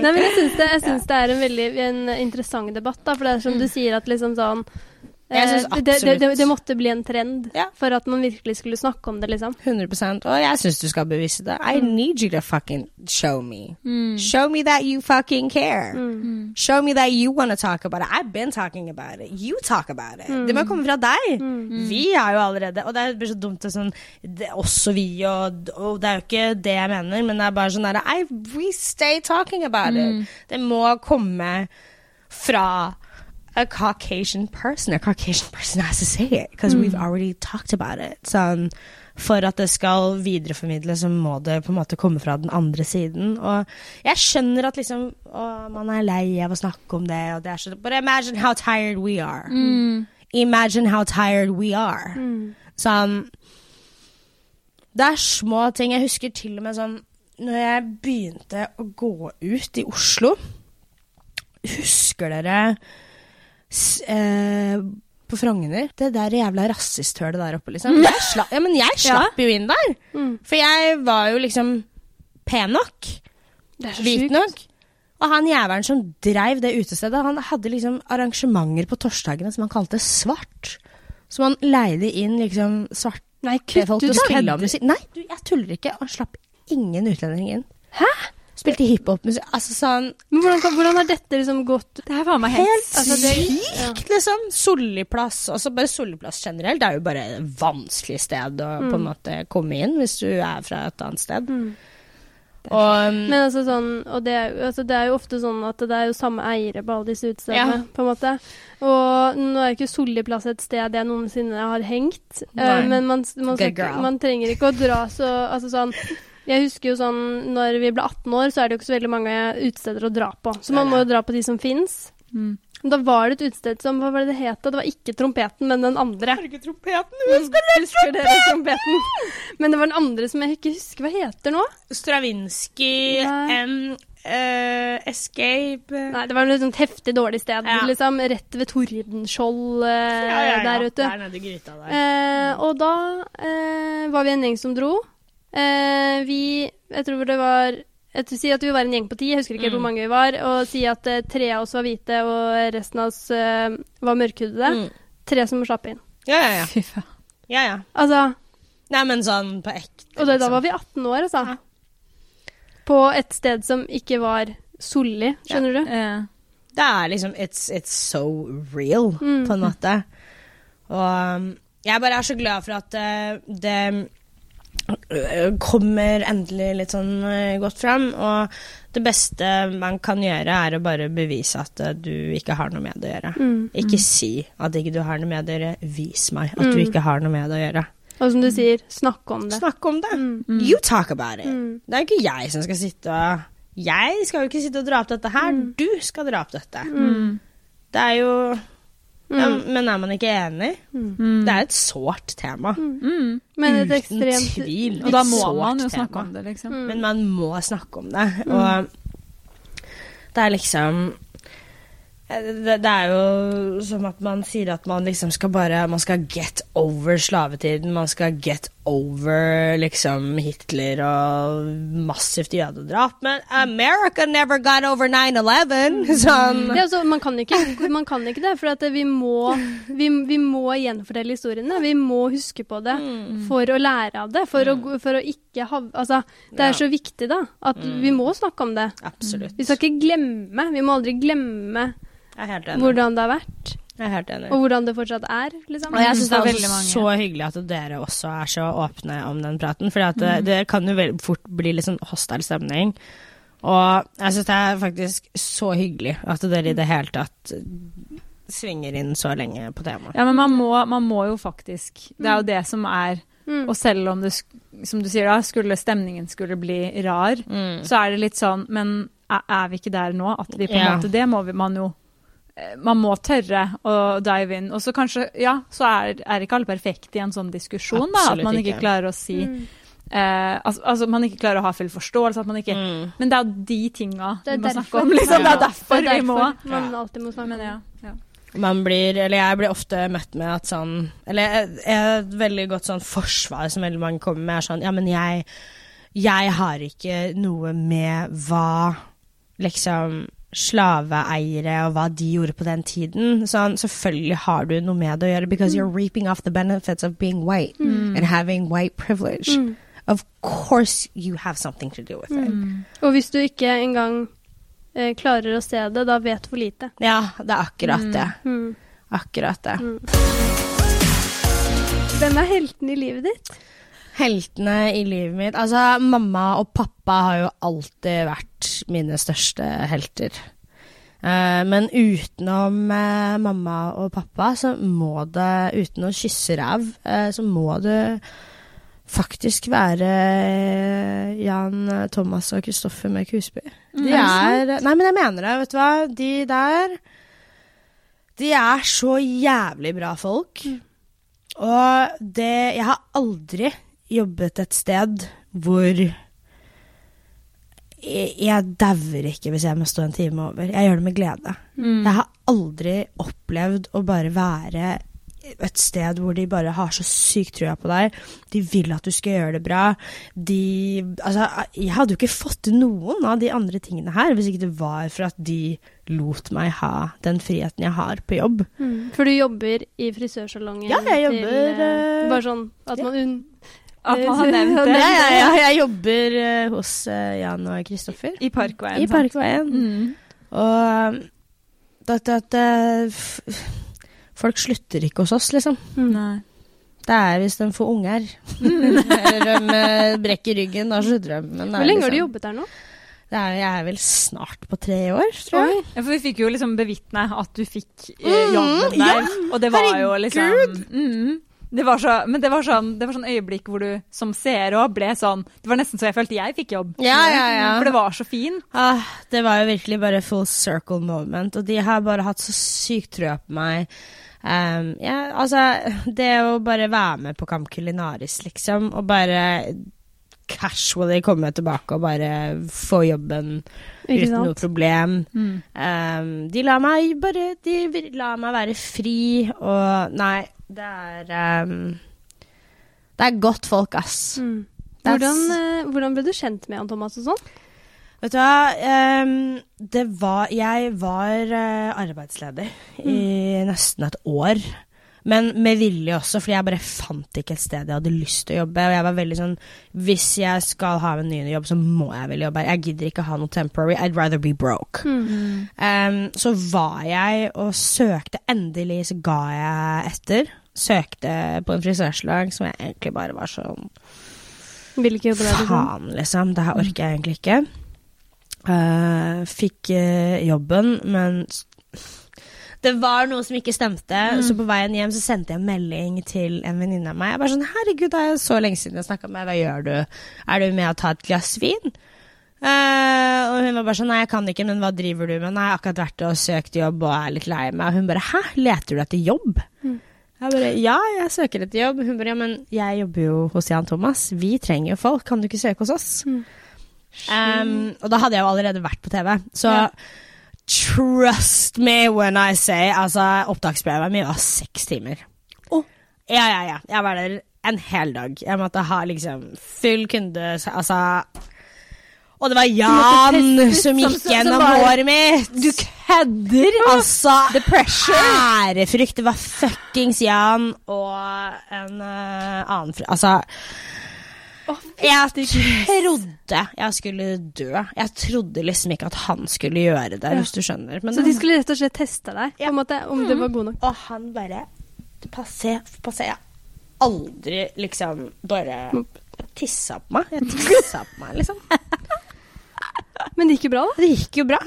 Nei, men jeg syns det, det er en veldig en interessant debatt, da. For det er som du sier, at liksom sånn det, det, det, det måtte bli en trend Ja. for at man virkelig skulle snakke om det, liksom. 100% Og jeg syns du skal bevise det. I need you to fucking show me. Mm. Show me that you fucking care. Mm. Show me that you want to talk about it. I've been talking about it. You talk about it. Mm. Det må komme fra deg. Vi er jo allerede Og det blir så dumt det sånn det, Også vi, og, og det er jo ikke det jeg mener, men det er bare sånn derre We stay talking about it. Det må komme fra a Caucasian person. A Caucasian person has to say it, because we've already talked about it. Sånn, for at det skal videreformidles, så må det på en måte komme fra den andre siden. Og jeg skjønner at liksom å, man er lei av å snakke om det, og det er så But imagine how tired we are. Mm. Imagine how tired we are. Mm. Sånn Det er små ting. Jeg husker til og med sånn Når jeg begynte å gå ut i Oslo Husker dere eh, på Frogner? Det der jævla rasisthølet der oppe, liksom. Jeg sla ja, men jeg slapp jo inn der. Mm. For jeg var jo liksom pen nok. Hvit nok. Og han jævelen som dreiv det utestedet, han hadde liksom arrangementer på torsdagene som han kalte svart. Som han leide inn liksom svarte folk til å spille musikk. Nei, du, jeg tuller ikke. Han slapp ingen utlendinger inn. Hæ? Spilte hiphop-musikk. Altså sånn Men hvordan, hvordan har dette liksom gått Det er faen meg helt Helt Altså, det- sykt, liksom. Solli-plass. Altså bare Solli-plass generelt. Det er jo bare et vanskelig sted å på en måte komme inn hvis du er fra et annet sted. Mm. Og Men altså sånn Og det er, altså det er jo ofte sånn at det er jo samme eiere på alle disse utestedene, Ja. på en måte. Og nå er jo ikke Solli-plass et sted jeg noensinne har hengt, uh, men man, man, girl. man trenger ikke å dra så Altså sånn jeg husker jo sånn, når vi ble 18 år, så er det jo ikke så veldig mange utesteder å dra på. Så man må jo dra på de som fins. Mm. Da var det et utested som Hva var det det het? Det var ikke Trompeten, men den andre. Herregud, trompeten! Husker dere Trompeten? Men det var den andre som jeg ikke husker hva heter nå. Stravinskij Nei. M... eh, escape. Nei, det var et sånt heftig dårlig sted. Ja. Liksom rett ved Tordenskjold uh, Ja, ja, ja. der ute. Der nede i gryta der. Eh, og da var vi en gjeng som dro. Eh, vi Jeg tror det var jeg tror, Si at vi var en gjeng på ti, jeg husker ikke Mm. hvor mange vi var. Og si at eh, tre av oss var hvite, og resten av oss eh, var mørkhudede. Mm. Tre som slapp inn. Ja, ja, ja. Fy faen. ja, ja. Altså, Nei, men sånn på ekte. og da, da liksom. var vi 18 år, altså. Ja. På et sted som ikke var Solli, skjønner du? Ja. Det er liksom It's, it's so real, Mm. på en måte. Og um, jeg bare er så glad for at eh, det kommer endelig litt sånn øh, godt fram. Og det beste man kan gjøre, er å bare bevise at øh, du ikke har noe med det å gjøre. Mm. Ikke si at ikke du har noe med det å gjøre. Vis meg at du Mm. ikke har noe med det å gjøre. Og som du sier, snakk om det. Snakk om det. Mm. You talk about it. Mm. Det er ikke jeg som skal sitte og Jeg skal jo ikke sitte og dra opp dette her. Mm. Du skal dra opp dette. mm, Det er jo ja, Mm. Men er man ikke enig? mm, Det er et sårt tema. mm. Men et Uten tvil. Og da må man jo tema. snakke om det, liksom. Mm. Men man må snakke om det. Og det er liksom det, det er jo som at man sier at man liksom skal bare Man skal get over slavetiden. Man skal get over liksom Hitler og massivt jødedrap. Men America never got over 9-11! Sånn. Ja, altså, man, kan ikke, man kan ikke det, for at vi, må, vi, vi må gjenfortelle historiene. Vi må huske på det Mm. for å lære av det. For, å, for å ikke ha Altså, det er Ja. så viktig, da, at vi må snakke om det. Absolutt. Vi skal ikke glemme. Vi må aldri glemme Jeg er helt enig. hvordan det har vært, Jeg er helt enig. og hvordan det fortsatt er, liksom. Og jeg syns det er veldig også mange. så hyggelig at dere også er så åpne om den praten. For det, det kan jo fort bli litt sånn hostile stemning. Og jeg syns det er faktisk så hyggelig at dere i det hele tatt svinger inn så lenge på temaet. Ja, men man må, man må jo faktisk Det er jo det som er Mm. Og selv om det, som du sier da, skulle stemningen skulle bli rar, Mm. så er det litt sånn Men er, er vi ikke der nå? At vi på en Ja. måte Det må vi, man jo eh, Man må tørre å dive inn. Og så kanskje Ja, så er, er ikke alle perfekte i en sånn diskusjon, da. At man ikke ikke. klarer å si Mm. eh, altså, altså man ikke klarer å ha full forståelse. At man ikke Mm. Men det er jo de tinga vi må derfor. snakke om. Liksom. Det er derfor, Det er vi må derfor man alltid må snakke om det. ja. ja. Man blir, eller jeg blir ofte møtt med at sånn Eller jeg- et veldig godt sånn forsvar som veldig mange kommer med, er sånn Ja, men jeg, jeg har ikke noe med hva liksom slaveeiere og hva de gjorde på den tiden. Sånn, selvfølgelig har du noe med det å gjøre, because you're reaping off the benefits of being white and having white privilege. Mm. Of course you have something to do with it. Og hvis du ikke engang eh, klarer å se det, da vet du for lite. Ja, det er akkurat det. Mm. Akkurat det. Hvem er helten i livet ditt? Heltene i livet mitt Altså, mamma og pappa har jo alltid vært mine største helter. Eh, men utenom eh, mamma og pappa, så må det, uten å kysse ræv, eh, så må det faktisk være Jan Thomas og Kristoffer med Kusby. De er Nei, men jeg mener det, vet du hva. De der De er så jævlig bra folk. Og det Jeg har aldri jobbet et sted hvor jeg, dauer ikke hvis jeg må stå en time over. Jeg gjør det med glede. Jeg har aldri opplevd å bare være et sted hvor de bare har så sykt trua på deg. De vil at du skal gjøre det bra. De Altså, jeg hadde jo ikke fått til noen av de andre tingene her hvis ikke det var for at de lot meg ha den friheten jeg har på jobb. For du jobber i frisørsalongen Ja, jeg jobber, til, eh, Bare sånn at man unn... At man har nevnt Ja, det. Ja, ja, ja, jeg jobber eh, hos eh, Jan og Kristoffer. I Parkveien. I? Parkveien. Mm. Og at, at eh, Folk slutter ikke hos oss, liksom. Nei. Det er hvis de får unger. Eller de eh, brekker ryggen, da slutter de. Men Hvor lenge har du liksom- jobbet der nå? Det er, jeg er vel snart på tre år, tror jeg. Ja, for vi fikk jo liksom bevitne at du fikk eh, jobben Mm, der, og det var jo herregud! liksom mm, det var så, Men det var sånn det var sånn øyeblikk hvor du som seer òg ble sånn Det var nesten så jeg følte jeg fikk jobb. Ja, ja, ja. For det var så fint. Ah, det var jo virkelig bare full circle moment, og de har bare hatt så sykt trua på meg. Um, ja, altså, det å bare være med på Camp Culinaris, liksom, og bare casually komme tilbake og bare få jobben uten noe problem. Mm. Um, de la meg bare De la meg være fri, og Nei, det er um, Det er godt folk, ass. Mm. Hvordan, uh, hvordan ble du kjent med Jan Thomas og sånn? Vet du hva, um, det var Jeg var uh, arbeidsledig i nesten et år. Men med vilje også, fordi jeg bare fant ikke et sted jeg hadde lyst til å jobbe. Og jeg var veldig sånn Hvis jeg skal ha en ny jobb, så må jeg vel jobbe her. Jeg gidder ikke ha noe temporary. I'd rather be broke. Ehm, så var jeg og søkte. Endelig så ga jeg etter. Søkte på en frisørsalong som jeg egentlig bare var sånn liksom? Faen, liksom. Det her orker jeg egentlig ikke. Uh, fikk uh, jobben, men det var noe som ikke stemte, så på veien hjem så sendte jeg en melding til en venninne av meg. Jeg bare sånn, herregud, det er så lenge siden jeg snakka med deg, hva gjør du? Er du med å ta et glass vin? Uh, og hun var bare sånn, nei, jeg kan ikke, men hva driver du med? Nei, jeg har akkurat vært og søkt jobb og er litt lei meg. Og hun bare, hæ, leter du etter jobb? Jeg bare, ja, jeg søker etter jobb. Hun bare, ja, men jeg jobber jo hos Jan Thomas. Vi trenger jo folk, kan du ikke søke hos oss? Um, og da hadde jeg jo allerede vært på TV, så Ja. trust me when I say Altså, opptaksprøven min var seks timer. Oh. Ja, ja, ja. Jeg var der en hel dag. Jeg måtte ha liksom full kunde Altså Og det var Jan som som- gikk som- som gjennom bare- håret mitt. Du kødder! Altså, The pressure! Ærefrykt. Det var fuckings Jan og en uh, annen fru... Altså Jeg trodde jeg skulle dø. Jeg trodde liksom ikke at han skulle gjøre det, hvis du skjønner. Men Så de skulle rett og slett teste deg, på Ja. måte, om du var god nok? Og han bare Passé, passé. Jeg aldri liksom bare tissa på meg. Jeg tissa på meg, liksom. Men det gikk jo bra, da. Det gikk jo bra.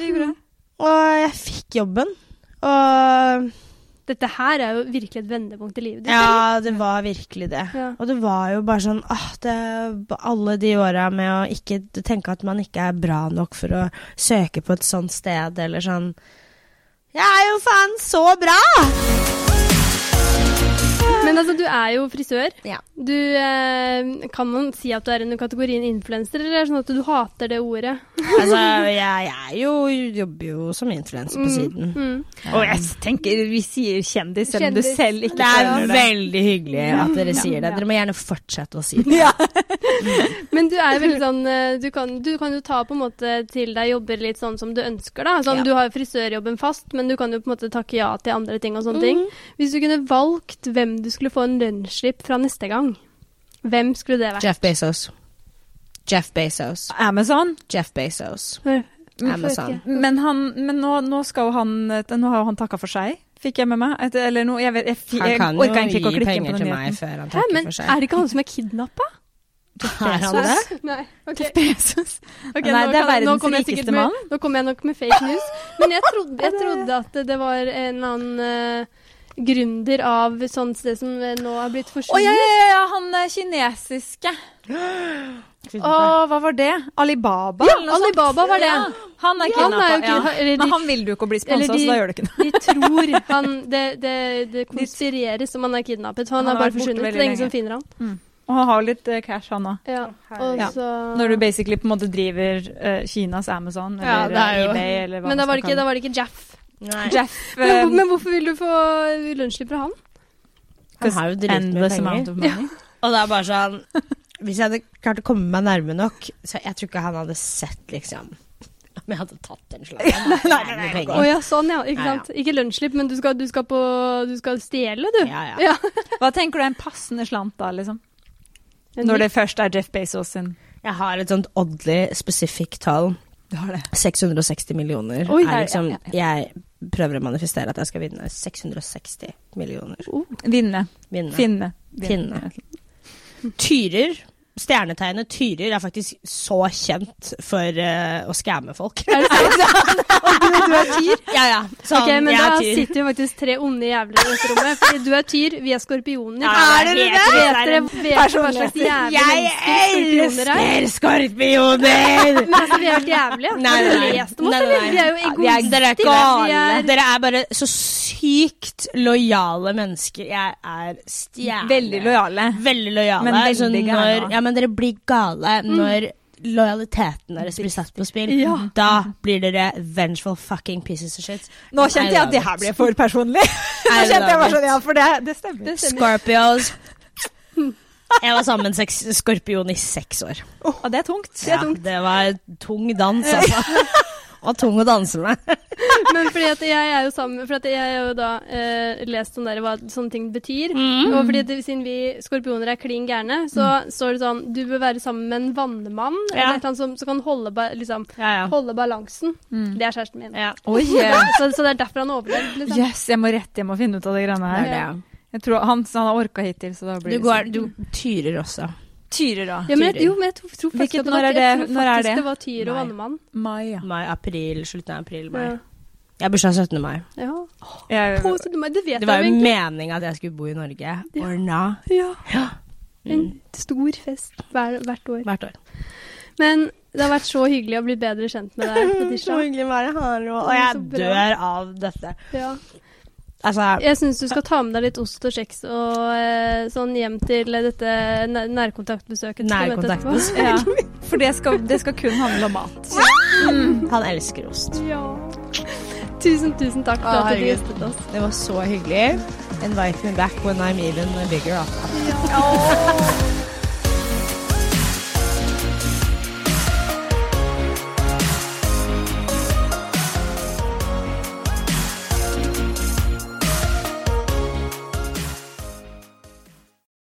Og jeg fikk jobben. Og Dette her er jo virkelig et vendepunkt i livet ditt. Ja, det var virkelig det. Ja. Og det var jo bare sånn ah, det, Alle de åra med å ikke tenke at man ikke er bra nok for å søke på et sånt sted, eller sånn Jeg er jo faen så bra! Men altså, du er jo frisør. Ja. Du, eh, kan man si at du er under kategorien influenser, eller er det sånn at du hater det ordet? Altså, jeg, jeg er jo, jobber jo som influenser på siden. Mm. Og jeg tenker vi sier kjendis, selv om du selv ikke Det Det er veldig hyggelig at dere sier det. Dere må gjerne fortsette å si det. Ja. Men du er jo veldig sånn eh, du kan, du kan jo ta på en måte til deg jobber litt sånn som du ønsker, da. Sånn, Ja. Du har jo frisørjobben fast, men du kan jo på en måte takke ja til andre ting og sånne ting. Mhm. Hvis du kunne valgt hvem du skulle få en lønnsslipp fra neste gang, hvem skulle det vært? Jeff Bezos. Jeff Bezos. Amazon. Jeff Bezos. Amazon. Men, han, men nå, nå skal jo han Nå har jo han takka for seg, fikk jeg med meg. Et, eller noe, jeg, vet, jeg, jeg, Han kan jo gi penger til meg før han takker men for seg. er det ikke han som er kidnappa? Er han det? Nei. okay. Bezos. Ok, Nei, det er nå verdens rikeste mann. Nå kommer jeg nok med fake news. Men jeg trodde, jeg trodde at det var en annen eh, gründer av sånt sted som nå har blitt Å forsvunnet. ja, ja, ja, han eh, kinesiske. Å, hva var det? Alibaba? Ja, eller noe sånt? Alibaba var det. Ja, han er kidnappa. Ja. Men han vil du ikke bli eller sponsa, så da gjør du ikke noe. De tror han Det, det, det konspireres om han er kidnappet. Han, Han er har bare forsvunnet. Det er ingen som finner han. Og han har litt uh, cash, han òg. Ja. Ja. Når du basically på en måte driver uh, Kinas Amazon eller Ja, det jo- eBay eller hva Men da var, det ikke, da var det ikke Jeff. Nei. Jeff Men, eh, men hvorfor vil du få lønnsslipp fra han? Han har jo dritmye penger. Og det er bare sånn Hvis jeg hadde klart å komme meg nærme nok, så jeg tror ikke han hadde sett liksom Om jeg hadde tatt den slagen. Nei, nei, nei, Å ja, sånn ja. Ikke Ja, ja. Ikke lønnsslipp, men du skal, du skal, på, du skal stjele, du. Ja, ja. Ja. Hva tenker du er en passende slant da, liksom? En Når det først er Jeff Bezos sin. Jeg har et sånt oddly specific tall. Du har det. 660 millioner. Oi, er liksom, ja, Jeg prøver å manifestere at jeg skal vinne 660 millioner. Vinne. Vinne. Finne. Finne. Tyrer. Stjernetegnet tyrer er faktisk så kjent for uh, å skamme folk. Er det sant? Og du, du er tyr? ja, ja. Sånn, ok, men jeg da er tyr. sitter jo faktisk tre onde jævler i dette rommet. Fordi du er tyr, vi er skorpioner. Ja, er det er dere det? Vet dere vet hva slags jævlig Jeg mennesker skorpioner er? elsker skorpioner! Men altså, vi er helt jævlige. Nei, nei, nei. lest om oss, eller? Vi er jo Ja, egoister. Dere er gale. er- Dere er bare så sykt lojale mennesker. Jeg er stjerne. Veldig lojale. Veldig lojale. Men veldig så gærne når, ja, men dere blir gale når lojaliteten deres blir satt på spill. Ja. Da blir dere vengeful fucking pieces of shit. Nå kjente jeg at det her ble for personlig. Nå kjente jeg bare sånn, ja, for det, det stemmer. Det stemmer. Scorpios. Jeg var sammen med en skorpion i seks år. Og det er tungt. Ja, det var tung dans, altså. Og tung å danse med. Men fordi at jeg er jo sammen For at jeg har jo da eh, lest sånn der, hva sånne ting betyr. Mm. Og fordi at siden vi skorpioner er klin gærne, så står det sånn Du bør være sammen med en vannmann Ja. eller noe som, som kan holde, ba, liksom, Ja, ja. holde balansen. Det er kjæresten min. ja. Oi, Så, så det er derfor han overlevde. Liksom. yes, jeg må rett hjem og finne ut av de greiene Det her. er det. Jeg tror han, han har orka hittil, så da blir Du, det går, du tyrer også. Tyrer, da. Ja, men, jeg- jo, men jeg tror, tror faktisk Hvilket- at det når var, er det- jeg tror når er faktisk det? det var Tyr og. Vannemann. Mai, ja. Mai, april, slutten av april, mai. Ja. Jeg har bursdag 17. mai. ja. Jeg, På 17. mai, det vet Det var jeg jo jo egentlig. meninga at jeg skulle bo i Norge. Or not. Ja. Ja. En stor fest hver, hvert år. Hvert år. Men det har vært så hyggelig å bli bedre kjent med deg, Så Fetisha. hyggelig å være her, og, og Så jeg bra. dør av dette. Ja. Altså, Jeg syns du skal ta med deg litt ost og kjeks og eh, sånn hjem til dette nærkontaktbesøket nærkontaktbesøket. Nærkontaktbesøk. ja. For det skal, det skal kun handle om mat. han elsker ost. Ja. Tusen, tusen takk for at du gjestet oss. Det var så hyggelig. Invite me back when I'm even bigger. Ja.